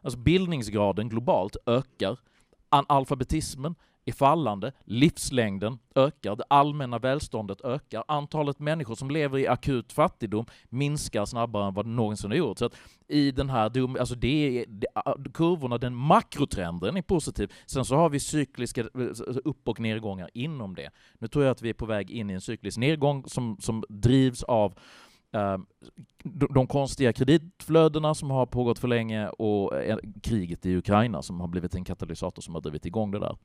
Alltså bildningsgraden globalt ökar, analfabetismen är fallande, livslängden ökar, det allmänna välståndet ökar, antalet människor som lever i akut fattigdom minskar snabbare än vad det någonsin har gjort. Så att i den här, alltså det det, kurvorna, den makrotrenden är positiv. Sen så har vi cykliska eh, upp och nedgångar inom det. Nu tror jag att vi är på väg in i en cyklisk nedgång som, som drivs av ehm, de konstiga kreditflödena som har pågått för länge och eh, kriget i Ukraina som har blivit en katalysator som har drivit igång det där.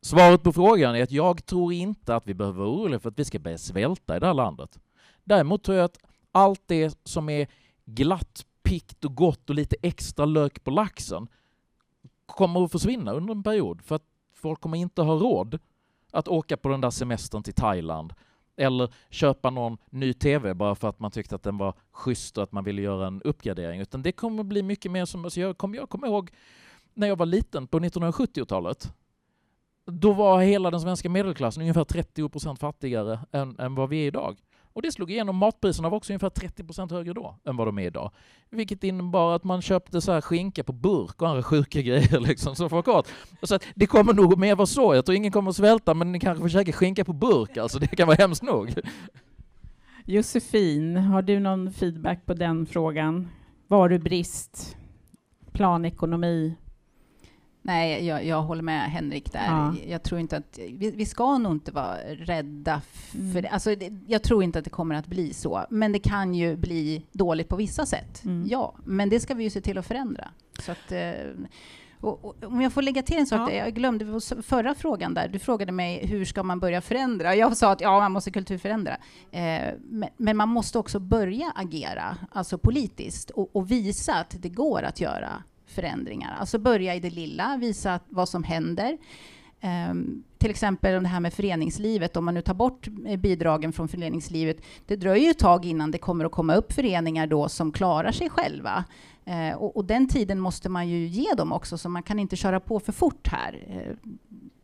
Svaret på frågan är att jag tror inte att vi behöver vara oroliga för att vi ska börja svälta i det här landet. Däremot tror jag att allt det som är glatt, pikt och gott och lite extra lök på laxen kommer att försvinna under en period för att folk kommer inte ha råd att åka på den där semestern till Thailand eller köpa någon ny TV bara för att man tyckte att den var schysst och att man ville göra en uppgradering. Utan det kommer bli mycket mer som... Alltså jag, kommer, jag kommer ihåg när jag var liten på 1970-talet. Då var hela den svenska medelklassen ungefär 30 procent fattigare än, än vad vi är idag. Och det slog igenom. Matpriserna var också ungefär 30 procent högre då än vad de är idag. Vilket innebar att man köpte så här skinka på burk och andra sjuka grejer liksom som folk åt. Så att det kommer nog mer vara så. Jag tror ingen kommer att svälta men ni kanske får käka skinka på burk alltså. Det kan vara hemskt nog. Josefin, har du någon feedback på den frågan? Varubrist, planekonomi? Nej, jag, jag, håller med Henrik där. Ja. Jag tror inte att... Vi, vi, ska nog inte vara rädda för mm. det. Alltså, det, Jag tror inte att det kommer att bli så. Men det kan ju bli dåligt på vissa sätt. Mm. Ja, men det ska vi ju se till att förändra. Så att, eh, och, och, om jag får lägga till en sak, ja. jag glömde förra frågan där. Du frågade mig hur ska man börja förändra? Jag sa att ja, man måste kulturförändra. Eh, men, men, man måste också börja agera, alltså politiskt, och, och visa att det går att göra förändringar. Alltså börja i det lilla, visa vad som händer. Um, till exempel det här med föreningslivet, om man nu tar bort eh, bidragen från föreningslivet. Det dröjer ju ett tag innan det kommer att komma upp föreningar då som klarar sig själva. Uh, och, och, den tiden måste man ju ge dem också, så man kan inte köra på för fort här. Uh,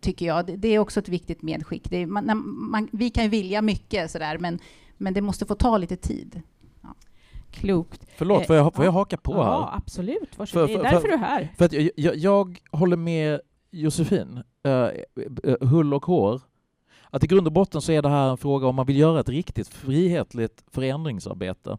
tycker jag. Det, det, är också ett viktigt medskick. Är, man, man, vi kan ju vilja mycket sådär, men, men det måste få ta lite tid klokt. Förlåt, får jag, får jag haka på ja, här? Ja, absolut. Varsågod. För, för, det är därför du är här. För att jag, jag, jag håller med Josefin, uh, hull och hår, att i grund och botten så är det här en fråga om man vill göra ett riktigt frihetligt förändringsarbete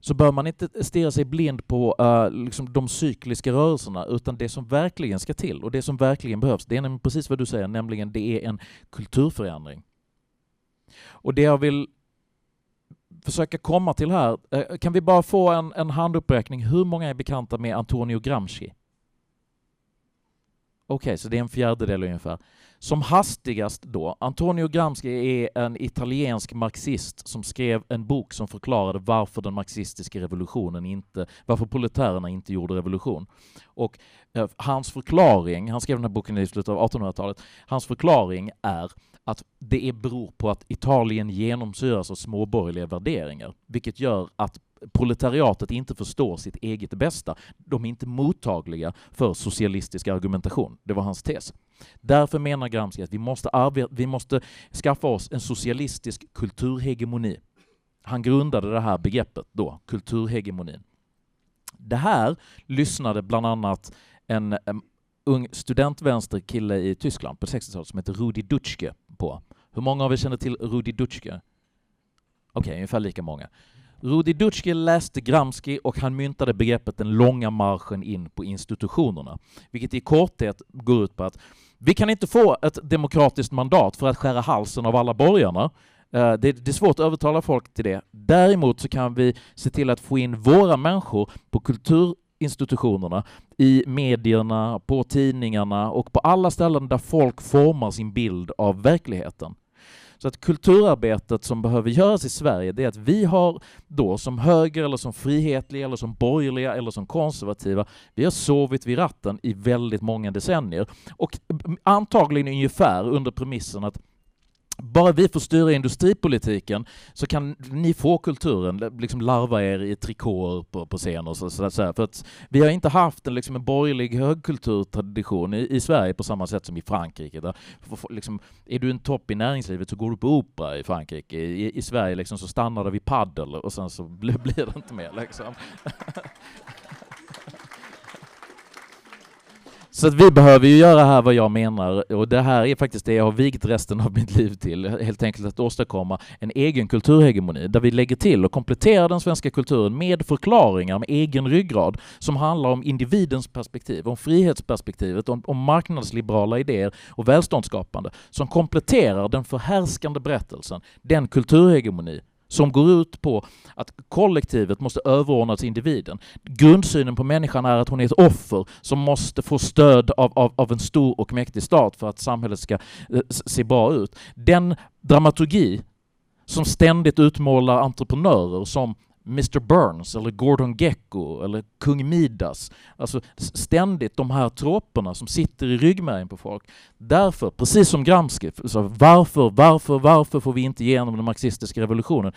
så bör man inte stirra sig blind på uh, liksom de cykliska rörelserna, utan det som verkligen ska till och det som verkligen behövs, det är precis vad du säger, nämligen det är en kulturförändring. Och det jag vill försöka komma till här. Eh, kan vi bara få en, en handuppräkning? Hur många är bekanta med Antonio Gramsci? Okej, okay, så det är en fjärdedel ungefär. Som hastigast då, Antonio Gramsci är en italiensk marxist som skrev en bok som förklarade varför den marxistiska revolutionen inte, varför proletärerna inte gjorde revolution. Och eh, hans förklaring, han skrev den här boken i slutet av 1800-talet, hans förklaring är att det beror på att Italien genomsyras av småborgerliga värderingar, vilket gör att proletariatet inte förstår sitt eget bästa. De är inte mottagliga för socialistisk argumentation. Det var hans tes. Därför menar Gramsci att vi måste, arbeta, vi måste skaffa oss en socialistisk kulturhegemoni. Han grundade det här begreppet då, kulturhegemonin. Det här lyssnade bland annat en, en ung studentvänsterkille i Tyskland på 60-talet som heter Rudi Dutschke på. Hur många av er känner till Rudi Dutschke? Okej, okay, ungefär lika många. Rudi Dutschke läste Gramsci och han myntade begreppet den långa marschen in på institutionerna, vilket i korthet går ut på att vi kan inte få ett demokratiskt mandat för att skära halsen av alla borgarna. Eh, det är svårt att övertala folk till det. Däremot så kan vi se till att få in våra människor på kultur institutionerna, i medierna, på tidningarna och på alla ställen där folk formar sin bild av verkligheten. Så att kulturarbetet som behöver göras i Sverige, det är att vi har då som höger eller som frihetliga eller som borgerliga eller som konservativa, vi har sovit vid ratten i väldigt många decennier. Och antagligen ungefär under premissen att bara vi får styra industripolitiken så kan ni få kulturen, liksom larva er i trikåer på, på scen och så, så, så För att vi har inte haft en, liksom en borgerlig högkulturtradition i, i Sverige på samma sätt som i Frankrike. Där, liksom, är du en topp i näringslivet så går du på opera i Frankrike. I, i Sverige liksom så stannar det vid paddel och sen så blir, blir det inte mer. Liksom. Så att vi behöver ju göra här vad jag menar och det här är faktiskt det jag har vigt resten av mitt liv till. Helt enkelt att åstadkomma en egen kulturhegemoni där vi lägger till och kompletterar den svenska kulturen med förklaringar med egen ryggrad som handlar om individens perspektiv, om frihetsperspektivet, om, om marknadsliberala idéer och välståndsskapande som kompletterar den förhärskande berättelsen, den kulturhegemoni som går ut på att kollektivet måste överordnas individen. Grundsynen på människan är att hon är ett offer som måste få stöd av, av, av en stor och mäktig stat för att samhället ska eh, se bra ut. Den dramaturgi som ständigt utmålar entreprenörer som Mr Burns eller Gordon Gecko eller kung Midas. Alltså ständigt de här troperna som sitter i ryggmärgen på folk. Därför, precis som Gramsci, så varför, varför, varför får vi inte igenom den marxistiska revolutionen?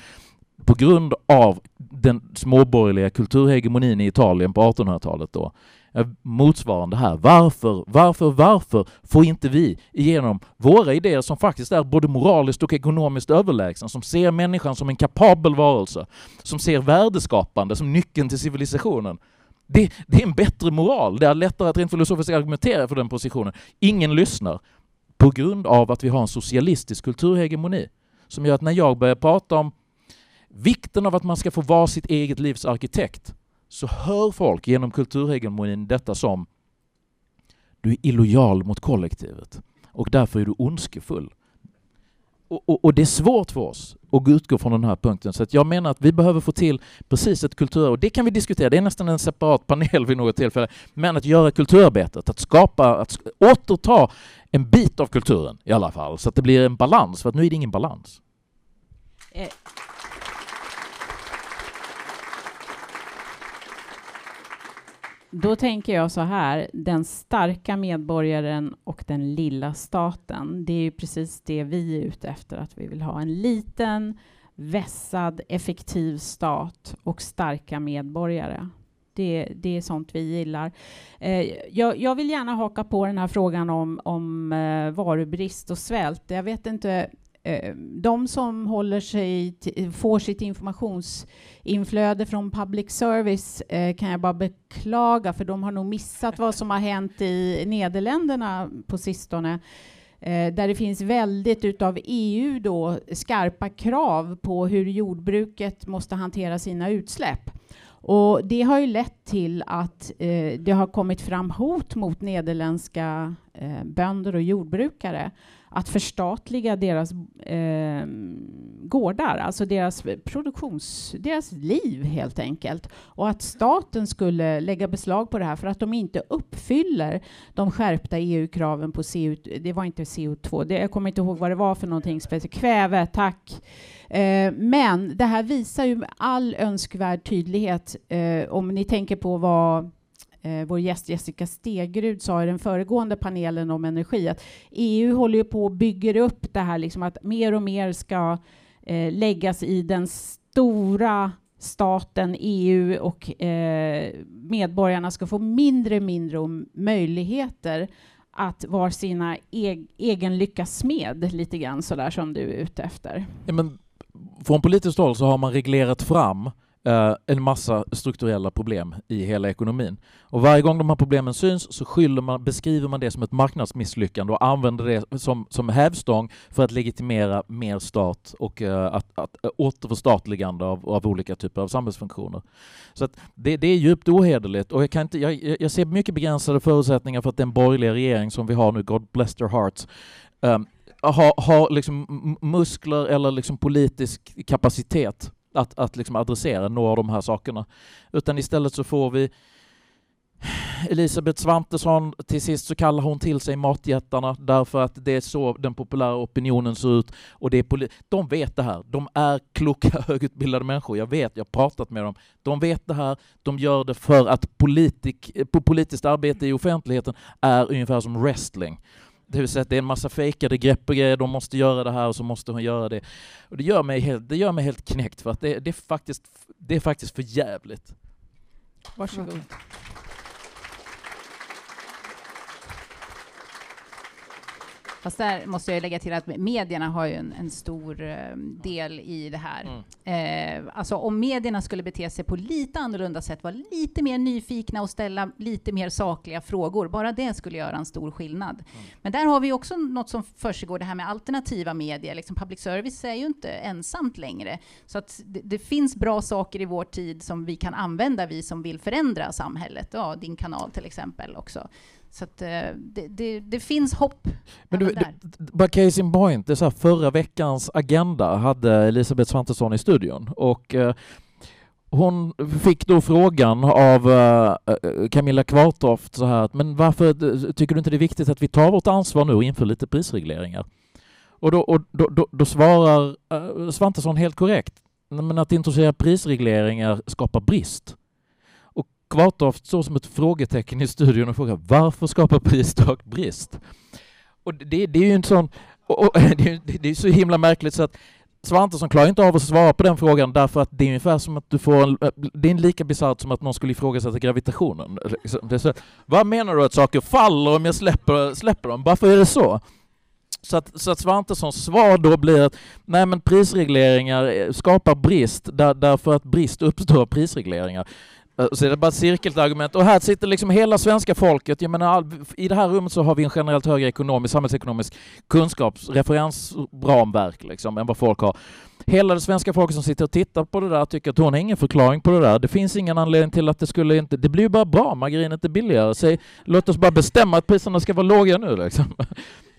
På grund av den småborgerliga kulturhegemonin i Italien på 1800-talet då Eh, motsvarande här. Varför, varför, varför får inte vi igenom våra idéer som faktiskt är både moraliskt och ekonomiskt överlägsna, som ser människan som en kapabel varelse, som ser värdeskapande som nyckeln till civilisationen. Det, det är en bättre moral. Det är lättare att rent filosofiskt argumentera för den positionen. Ingen lyssnar på grund av att vi har en socialistisk kulturhegemoni som gör att när jag börjar prata om vikten av att man ska få vara sitt eget livs arkitekt så hör folk genom kulturhegemonin detta som du är illojal mot kollektivet och därför är du ondskefull. Och, och, och, det är svårt för oss att utgå från den här punkten. Så att jag menar att vi behöver få till precis ett kultur... Och det kan vi diskutera, det är nästan en separat panel vid något tillfälle. Men att göra kulturarbetet, att skapa, att återta en bit av kulturen i alla fall, så att det blir en balans. För att nu är det ingen balans. Eh. Då tänker jag så här, den starka medborgaren och den lilla staten, det är ju precis det vi är ute efter, att vi vill ha en liten, vässad, effektiv stat och starka medborgare. Det, det är sånt vi gillar. Eh, jag, jag, vill gärna haka på den här frågan om, om eh, varubrist och svält. Jag vet inte Eh, de som håller sig får sitt informationsinflöde från public service eh, kan jag bara beklaga, för de har nog missat vad som har hänt i Nederländerna på sistone. Eh, där det finns väldigt utav EU då skarpa krav på hur jordbruket måste hantera sina utsläpp. Och det har ju lett till att eh, det har kommit fram hot mot nederländska eh, bönder och jordbrukare att förstatliga deras eh, gårdar, alltså deras produktions, deras liv helt enkelt. Och att staten skulle lägga beslag på det här för att de inte uppfyller de skärpta EU-kraven på CO2. det var inte CO2, det, jag kommer inte ihåg vad det var för någonting speciellt, kväve, tack. Eh, men det här visar ju med all önskvärd tydlighet, eh, om ni tänker på vad eh, vår gäst Jessica Stegrud sa i den föregående panelen om energi, att EU håller ju på och bygger upp det här, liksom att mer och mer ska eh, läggas i den stora staten, EU och eh, medborgarna ska få mindre och mindre möjligheter att vara sina eg egen lyckas smed, lite grann så där som du är ute efter. Ja, men från politiskt håll så har man reglerat fram Eh, en massa strukturella problem i hela ekonomin. Och varje gång de här problemen syns så skyller man, beskriver man det som ett marknadsmisslyckande och använder det som, som hävstång för att legitimera mer stat och uh, att, att, eh, återförstatligande av, av olika typer av samhällsfunktioner. Så att det, det är djupt ohederligt och jag, kan inte, jag, jag ser mycket begränsade förutsättningar för att den borgerliga regering som vi har nu, God bless their hearts, um, har, har liksom muskler eller liksom politisk kapacitet att, att liksom adressera några av de här sakerna. Utan istället så får vi Elisabeth Svantesson, till sist så kallar hon till sig matjättarna därför att det är så den populära opinionen ser ut. Och det är de vet det här. De är kloka, högutbildade människor. Jag vet, jag har pratat med dem. De vet det här. De gör det för att politik, eh, politiskt arbete i offentligheten är ungefär som wrestling. Det vill säga att det är en massa fejkade grepp och grejer, de måste göra det här och så måste hon göra det. Och det gör mig helt, det gör mig helt knäckt för att det, det, är, faktiskt, det är faktiskt för jävligt. Varsågod. Fast där måste jag lägga till att medierna har ju en, en stor eh, del i det här. Mm. Eh, alltså om medierna skulle bete sig på lite annorlunda sätt, vara lite mer nyfikna och ställa lite mer sakliga frågor, bara det skulle göra en stor skillnad. Mm. Men där har vi också något som försiggår, det här med alternativa medier. Liksom public service är ju inte ensamt längre. Så att det, det, finns bra saker i vår tid som vi kan använda, vi som vill förändra samhället. Ja, din kanal till exempel också. Så att, eh, det, det, det, finns hopp. Men du, där. bara case in point, det är så här, förra veckans Agenda hade Elisabeth Svantesson i studion och eh, hon fick då frågan av uh, Camilla Kvartoft så här, men varför tycker du inte det är viktigt att vi tar vårt ansvar nu och inför lite prisregleringar? Och då, och då, då, då svarar Svantesson helt korrekt, men att introducera prisregleringar skapar brist. Kvartoft står som ett frågetecken i studion och frågar varför skapar pristak brist? Och det, det är ju en sån... Och, och, det, det är så himla märkligt så att Svantesson klarar inte av att svara på den frågan därför att det är ungefär som att du får en, äh, Det är lika bisarrt som att någon skulle ifrågasätta gravitationen. Liksom. Det är så, vad menar du att saker faller om jag släpper, släpper dem? Varför är det så? Så att, så att Svantessons svar då blir att nej men prisregleringar eh, skapar brist där, därför att brist uppstår av prisregleringar. Och så är det bara ett cirkelargument. Och här sitter liksom hela svenska folket. Jag menar, I det här rummet så har vi en generellt högre ekonomisk, samhällsekonomisk kunskapsreferensramverk liksom, än vad folk har. Hela det svenska folket som sitter och tittar på det där tycker att hon har ingen förklaring på det där. Det finns ingen anledning till att det skulle inte... Det blir ju bara bra, margarinet är billigare. Så, låt oss bara bestämma att priserna ska vara låga nu liksom.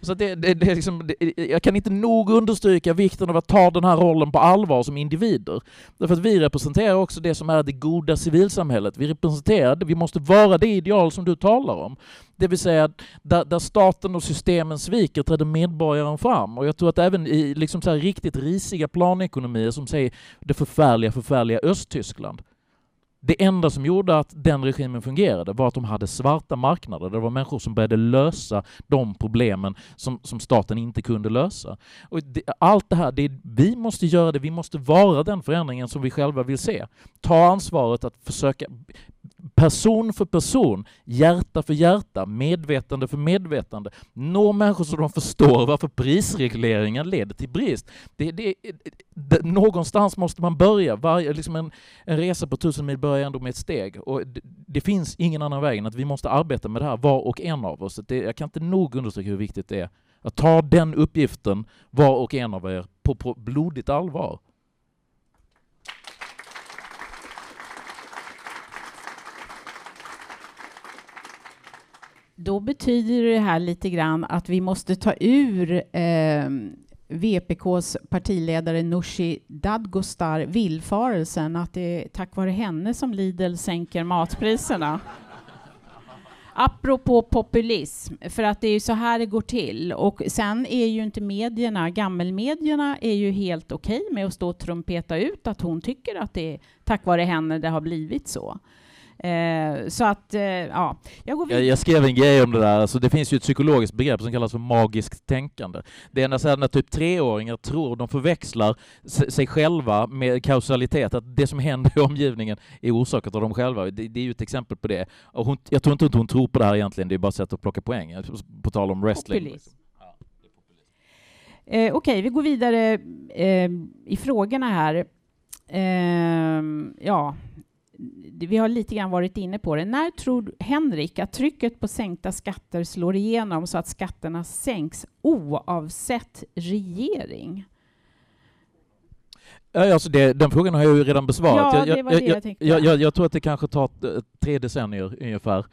Så det, det, det, liksom, det, jag kan inte nog understryka vikten av att ta den här rollen på allvar som individer. Därför att vi representerar också det som är det goda civilsamhället. Vi representerar det, vi måste vara det ideal som du talar om. Det vill säga där, där staten och systemen sviker träder medborgaren fram. Och jag tror att även i liksom så riktigt risiga planekonomier som säger det förfärliga, förfärliga Östtyskland det enda som gjorde att den regimen fungerade var att de hade svarta marknader. Det var människor som började lösa de problemen som, som staten inte kunde lösa. Och det, allt det här, det, vi måste göra det, vi måste vara den förändringen som vi själva vill se. Ta ansvaret att försöka person för person, hjärta för hjärta, medvetande för medvetande, nå människor så de förstår varför prisregleringen leder till brist. Det, det, det, någonstans måste man börja. Varje, liksom en, en resa på tusen mil börjar ändå med ett steg. Och det, det, finns ingen annan väg än att vi måste arbeta med det här, var och en av oss. Det, jag kan inte nog understryka hur viktigt det är att ta den uppgiften, var och en av er, på, på blodigt allvar. Då betyder det här lite grann att vi måste ta ur eh, VPKs partiledare Nooshi Dadgostar villfarelsen att det är tack vare henne som Lidl sänker matpriserna. Apropå populism, för att det är ju så här det går till. Och sen är ju inte medierna, gammelmedierna är ju helt okej okay med att stå och trumpeta ut att hon tycker att det är tack vare henne det har blivit så. Eh, så att, eh, ja. Jag, går jag, jag, skrev en grej om det där, alltså det finns ju ett psykologiskt begrepp som kallas för magiskt tänkande. Det är när, när typ treåringar tror, de förväxlar sig själva med kausalitet, att det som händer i omgivningen är orsakat av dem själva. Det, det är ju ett exempel på det. Och hon, jag tror inte att hon tror på det här egentligen, det är bara ett sätt att plocka poäng, på tal om wrestling. Populism. Eh, Okej, okay, vi går vidare eh, i frågorna här. Eh, ja, vi har lite grann varit inne på det. När tror Henrik att trycket på sänkta skatter slår igenom så att skatterna sänks oavsett regering? Alltså det, den frågan har jag ju redan besvarat. Ja, jag, jag, tror att det kanske tar tre decennier ungefär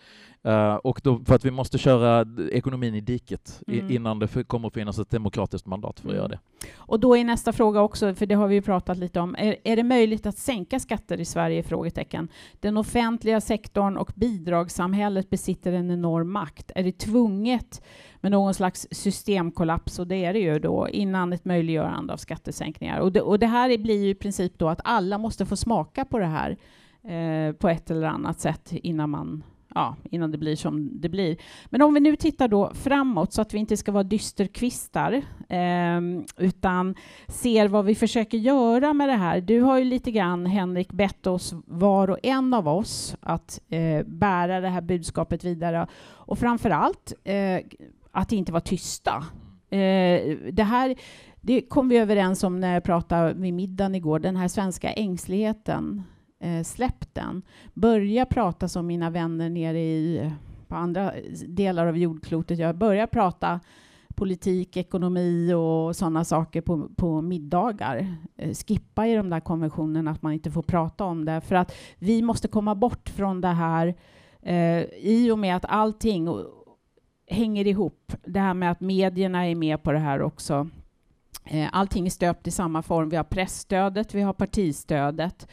Uh, och då, för att vi måste köra ekonomin i diket Mm. innan det f- kommer att finnas ett demokratiskt mandat för att Mm. göra det. Och då är nästa fråga också, för det har vi ju pratat lite om, är, är det möjligt att sänka skatter i Sverige? Frågetecken. Den offentliga sektorn och bidragssamhället besitter en enorm makt. Är det tvunget med någon slags systemkollaps, och det är det ju då, innan ett möjliggörande av skattesänkningar? Och det, och det här blir ju i princip då att alla måste få smaka på det här eh, på ett eller annat sätt innan man ja, innan det blir som det blir. Men om vi nu tittar då framåt så att vi inte ska vara dysterkvistar eh, utan ser vad vi försöker göra med det här. Du har ju lite grann, Henrik, bett oss var och en av oss att eh, bära det här budskapet vidare och framför allt eh, att inte vara tysta. Eh, det här det kom vi överens om när jag pratade vid middagen igår, den här svenska ängsligheten. Eh, släpp den. Börja prata som mina vänner nere i på andra delar av jordklotet. gör. Börja prata politik, ekonomi och sådana saker på, på middagar. Eh, skippa i de där konventionerna att man inte får prata om det. För att vi måste komma bort från det här eh, i och med att allting hänger ihop. Det här med att medierna är med på det här också. Eh, allting är stöpt i samma form. Vi har pressstödet, vi har partistödet.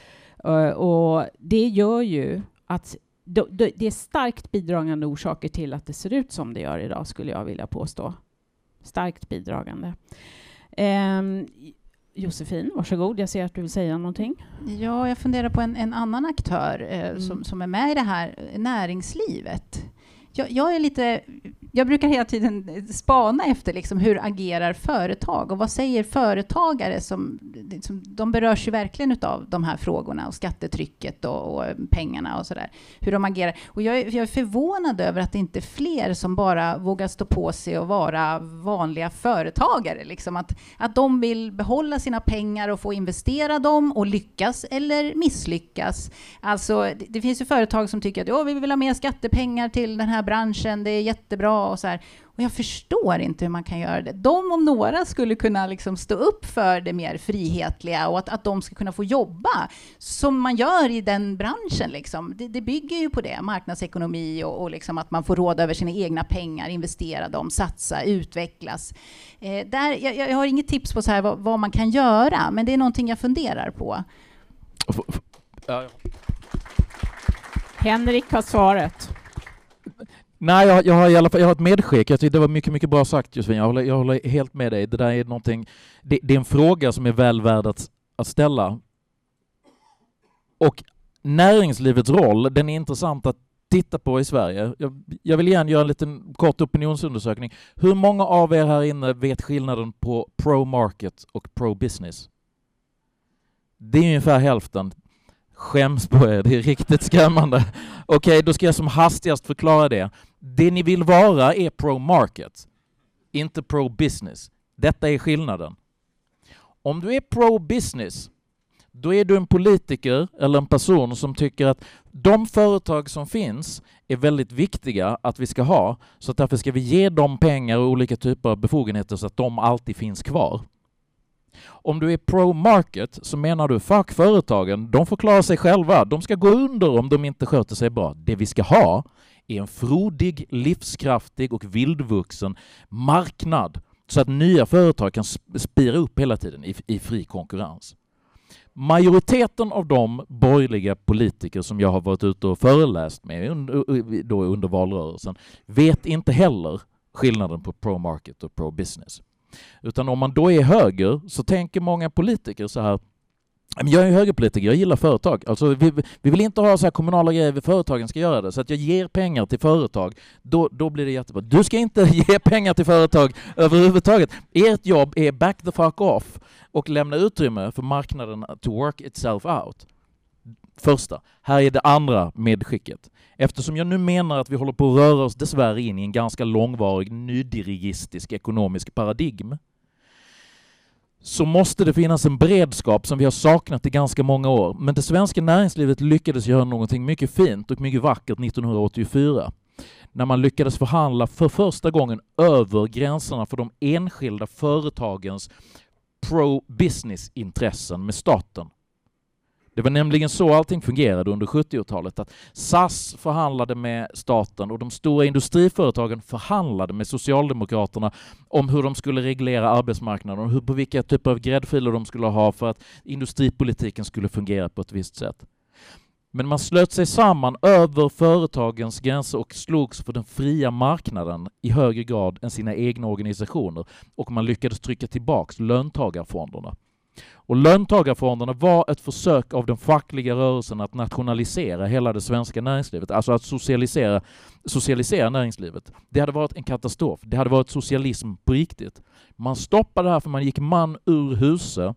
Uh, och det gör ju att det är starkt bidragande orsaker till att det ser ut som det gör idag, skulle jag vilja påstå. Starkt bidragande. Um, Josefin, varsågod. Jag ser att du vill säga någonting. Ja, jag funderar på en, en annan aktör eh, Mm. som, som är med i det här, eh, näringslivet. Jag, jag, är lite, jag brukar hela tiden eh, spana efter liksom hur agerar företag och vad säger företagare som, som de berörs ju verkligen av de här frågorna och skattetrycket och, och eh, pengarna och sådär. Hur de agerar. Och jag, är- jag är förvånad över att det inte är fler som bara vågar stå på sig och vara vanliga företagare. Liksom att, att de vill behålla sina pengar och få investera dem och lyckas eller misslyckas. Alltså, det, det finns ju företag som tycker att oh, vi vill ha mer skattepengar till den här branschen, det är jättebra och så här. Och jag förstår inte hur man kan göra det. De om några skulle kunna liksom stå upp för det mer frihetliga och att, att de ska kunna få jobba som man gör i den branschen. Liksom. Det, det bygger ju på det, marknadsekonomi och, och liksom att man får råda över sina egna pengar, investera dem, satsa, utvecklas. Eh, där, jag, jag har inget tips på så här vad, vad man kan göra, men det är någonting jag funderar på. Henrik har svaret. Nej, jag, jag har i alla fall jag har ett medskick. Jag tycker det var mycket, mycket bra sagt Josefin. Jag håller, jag håller helt med dig. Det där är någonting, det, det är en fråga som är väl värd att, att ställa. Och näringslivets roll, den är intressant att titta på i Sverige. Jag, jag vill gärna göra en liten kort opinionsundersökning. Hur många av er här inne vet skillnaden på pro-market och pro-business? Det är ungefär hälften. Skäms på er, det är riktigt skrämmande. Okej, då ska jag som hastigast förklara det. Det ni vill vara är pro-market, inte pro-business. Detta är skillnaden. Om du är pro-business, då är du en politiker eller en person som tycker att de företag som finns är väldigt viktiga att vi ska ha, så därför ska vi ge dem pengar och olika typer av befogenheter så att de alltid finns kvar. Om du är pro-market så menar du fuck företagen, de får klara sig själva, de ska gå under om de inte sköter sig bra. Det vi ska ha är en frodig, livskraftig och vildvuxen marknad så att nya företag kan spira upp hela tiden i, i fri konkurrens. Majoriteten av de borgerliga politiker som jag har varit ute och föreläst med under, då under valrörelsen vet inte heller skillnaden på pro-market och pro-business. Utan om man då är höger så tänker många politiker så här jag är högerpolitiker, jag gillar företag. Alltså, vi, vi vill inte ha så här kommunala grejer, företagen ska göra det. Så att jag ger pengar till företag, då, då blir det jättebra. Du ska inte ge pengar till företag överhuvudtaget. Ert jobb är back the fuck off och lämna utrymme för marknaden to work itself out. Första. Här är det andra medskicket. Eftersom jag nu menar att vi håller på att röra oss dessvärre in i en ganska långvarig nydirigistisk ekonomisk paradigm så måste det finnas en beredskap som vi har saknat i ganska många år. Men det svenska näringslivet lyckades göra någonting mycket fint och mycket vackert 1984 när man lyckades förhandla för första gången över gränserna för de enskilda företagens pro-business-intressen med staten. Det var nämligen så allting fungerade under 70-talet, att SAS förhandlade med staten och de stora industriföretagen förhandlade med Socialdemokraterna om hur de skulle reglera arbetsmarknaden och hur, på vilka typer av gräddfiler de skulle ha för att industripolitiken skulle fungera på ett visst sätt. Men man slöt sig samman över företagens gränser och slogs för den fria marknaden i högre grad än sina egna organisationer och man lyckades trycka tillbaks löntagarfonderna. Och löntagarfonderna var ett försök av den fackliga rörelsen att nationalisera hela det svenska näringslivet, alltså att socialisera, socialisera näringslivet. Det hade varit en katastrof. Det hade varit socialism på riktigt. Man stoppade det här för man gick man ur huset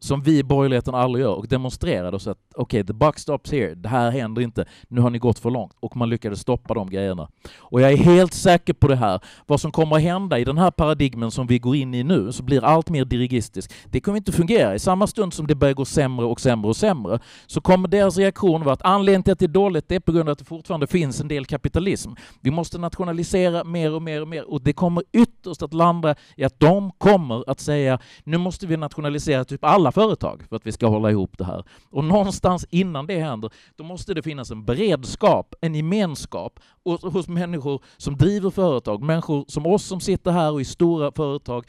som vi i borgerligheten aldrig gör och demonstrerade och sa att okej, okay, the buck stops here, det här händer inte, nu har ni gått för långt och man lyckades stoppa de grejerna. Och jag är helt säker på det här, vad som kommer att hända i den här paradigmen som vi går in i nu, så blir allt mer dirigistiskt. Det kommer inte fungera. I samma stund som det börjar gå sämre och sämre och sämre så kommer deras reaktion vara att anledningen till att det är dåligt det är på grund av att det fortfarande finns en del kapitalism. Vi måste nationalisera mer och mer och mer och det kommer ytterst att landa i att de kommer att säga nu måste vi nationalisera typ alla företag för att vi ska hålla ihop det här. Och någonstans innan det händer, då måste det finnas en beredskap, en gemenskap hos människor som driver företag, människor som oss som sitter här och i stora företag,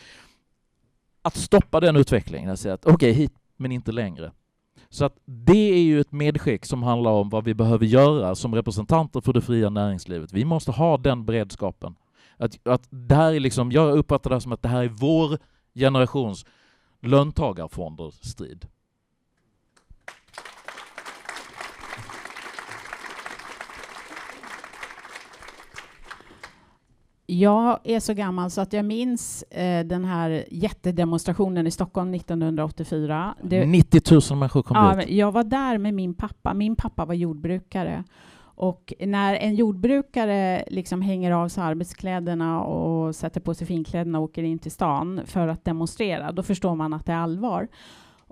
att stoppa den utvecklingen. Att säga att okej, okay, hit men inte längre. Så att det är ju ett medskick som handlar om vad vi behöver göra som representanter för det fria näringslivet. Vi måste ha den beredskapen. Att, att det här är liksom, jag uppfattar det som att det här är vår generations löntagarfonders strid. Jag är så gammal så att jag minns eh, den här jättedemonstrationen i Stockholm 1984. Det, 90 000 människor kom ja, ut. Jag var där med min pappa. Min pappa var jordbrukare. Och när en jordbrukare liksom hänger av sig arbetskläderna och sätter på sig finkläderna och åker in till stan för att demonstrera, då förstår man att det är allvar.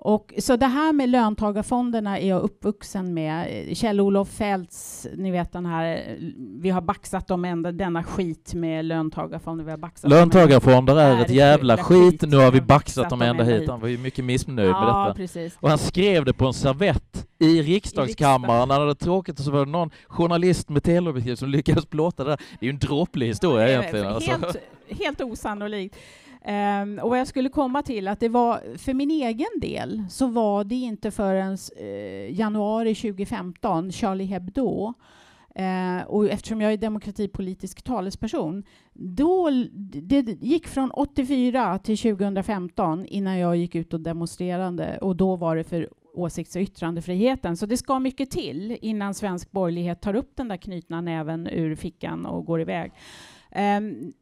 Och, så det här med löntagarfonderna är jag uppvuxen med. Kjell-Olof Feldts, ni vet den här, vi har baxat dem ända, denna skit med löntagarfonder. Vi har baxat löntagarfonder är, är ett jävla skit. Nu har vi baxat dem ända hit. Han var ju mycket missnöjd ja, med detta. Precis. Och han skrev det på en servett i riksdagskammaren. Han hade tråkigt och så var det någon journalist med teleobjektiv som lyckades plåta det där. Det är ju en dråplig historia egentligen. Helt, alltså. helt osannolikt. Um, och vad jag skulle komma till att det var för min egen del så var det inte förrän uh, januari 2015, Charlie Hebdo, uh, och eftersom jag är demokratipolitisk talesperson, då det gick från 84 till 2015 innan jag gick ut och demonstrerade och då var det för åsikts och yttrandefriheten. Så det ska mycket till innan svensk borgerlighet tar upp den där knutna näven ur fickan och går iväg. Um,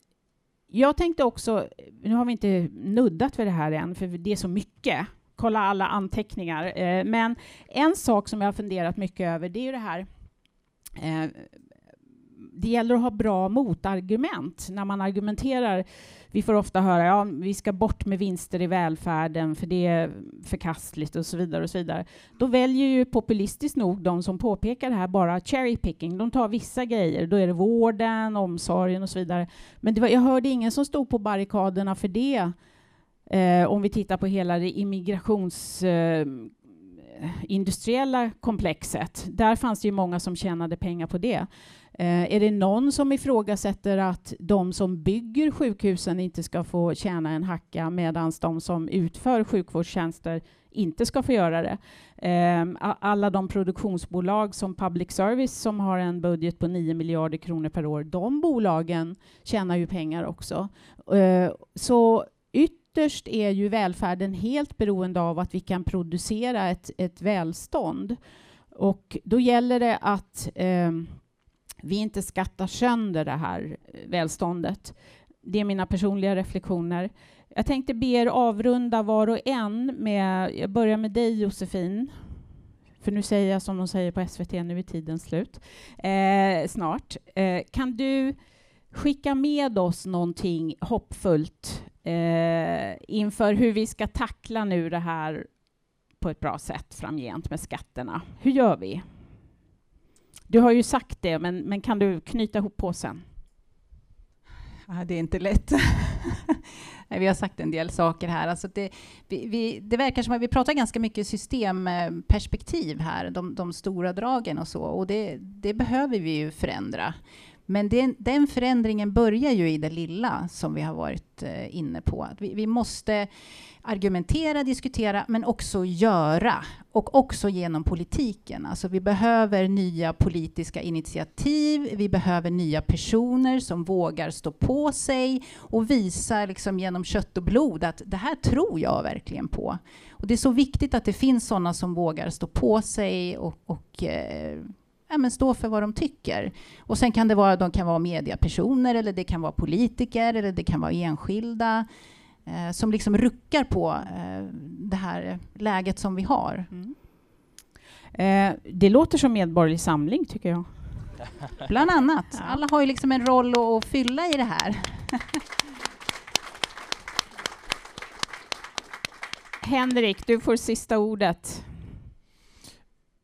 jag tänkte också, nu har vi inte nuddat vid det här än, för det är så mycket. Kolla alla anteckningar. Eh, men en sak som jag har funderat mycket över, det är ju det här eh, det gäller att ha bra motargument när man argumenterar. Vi får ofta höra ja, vi ska bort med vinster i välfärden för det är förkastligt och så vidare. och så vidare. Då väljer ju populistiskt nog de som påpekar det här bara cherry picking. De tar vissa grejer. Då är det vården, omsorgen och så vidare. Men var, jag hörde ingen som stod på barrikaderna för det. Eh, om vi tittar på hela det immigrations eh, industriella komplexet. Där fanns det ju många som tjänade pengar på det. Eh, är det någon som ifrågasätter att de som bygger sjukhusen inte ska få tjäna en hacka medan de som utför sjukvårdstjänster inte ska få göra det? Eh, alla de produktionsbolag som public service som har en budget på 9 miljarder kronor per år, de bolagen tjänar ju pengar också. Eh, så ytterst är ju välfärden helt beroende av att vi kan producera ett, ett välstånd. Och då gäller det att eh, vi inte skattar sönder det här eh, välståndet. Det är mina personliga reflektioner. Jag tänkte be er avrunda var och en med, jag börjar med dig Josefin, för nu säger jag som de säger på SVT, nu är tiden slut. Eh, snart. Eh, kan du skicka med oss någonting hoppfullt eh, inför hur vi ska tackla nu det här på ett bra sätt framgent med skatterna? Hur gör vi? Du har ju sagt det, men, men kan du knyta ihop påsen? Ja, det är inte lätt. vi har sagt en del saker här. Alltså det, vi, vi, det verkar som att vi pratar ganska mycket systemperspektiv här, de, de stora dragen och så, och det, det behöver vi ju förändra. Men den, den, förändringen börjar ju i det lilla som vi har varit eh, inne på. Vi, vi, måste argumentera, diskutera, men också göra. Och också genom politiken. Alltså vi behöver nya politiska initiativ. Vi behöver nya personer som vågar stå på sig och visa liksom genom kött och blod att det här tror jag verkligen på. Och det är så viktigt att det finns sådana som vågar stå på sig och, och eh, ja, men stå för vad de tycker. Och sen kan det vara, de kan vara mediapersoner eller det kan vara politiker eller det kan vara enskilda eh, som liksom ruckar på eh, det här läget som vi har. Mm. Eh, det låter som Medborgerlig Samling, tycker jag. Bland annat. Ja. Alla har ju liksom en roll att fylla i det här. Henrik, du får sista ordet.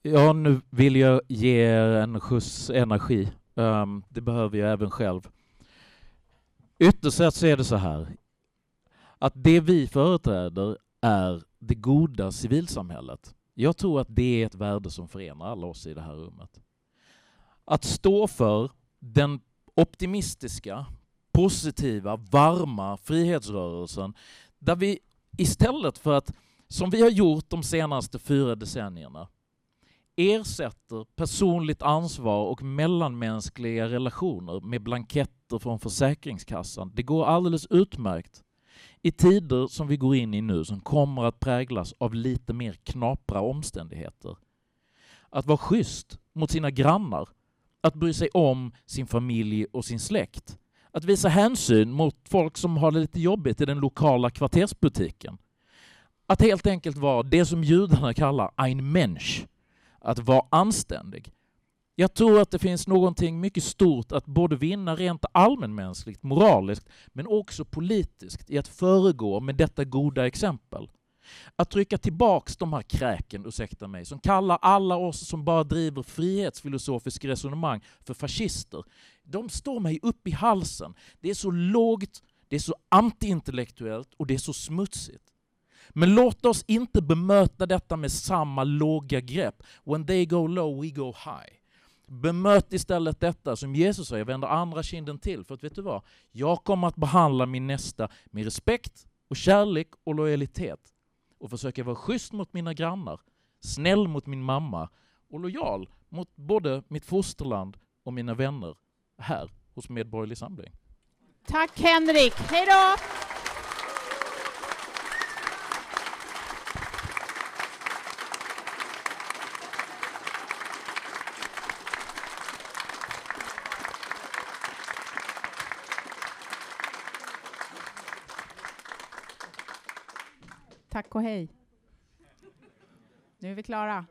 Ja, nu vill jag ge er en skjuts energi. Um, det behöver jag även själv. Ytterst sett så är det så här att det vi företräder är det goda civilsamhället. Jag tror att det är ett värde som förenar alla oss i det här rummet. Att stå för den optimistiska, positiva, varma frihetsrörelsen där vi istället för att, som vi har gjort de senaste fyra decennierna, ersätter personligt ansvar och mellanmänskliga relationer med blanketter från Försäkringskassan. Det går alldeles utmärkt. I tider som vi går in i nu, som kommer att präglas av lite mer knapra omständigheter. Att vara schysst mot sina grannar, att bry sig om sin familj och sin släkt. Att visa hänsyn mot folk som har det lite jobbigt i den lokala kvartersbutiken. Att helt enkelt vara det som judarna kallar ein Mensch, att vara anständig. Jag tror att det finns någonting mycket stort att både vinna rent allmänmänskligt, moraliskt, men också politiskt i att föregå med detta goda exempel. Att trycka tillbaks de här kräken, ursäkta mig, som kallar alla oss som bara driver frihetsfilosofisk resonemang för fascister. De står mig upp i halsen. Det är så lågt, det är så antiintellektuellt och det är så smutsigt. Men låt oss inte bemöta detta med samma låga grepp. When they go low, we go high. Bemöt istället detta som Jesus sa, jag vänder andra kinden till. För att vet du vad? Jag kommer att behandla min nästa med respekt och kärlek och lojalitet. Och försöka vara schysst mot mina grannar, snäll mot min mamma och lojal mot både mitt fosterland och mina vänner här hos Medborgerlig Samling. Tack Henrik, hej då! Tack och hej. Nu är vi klara.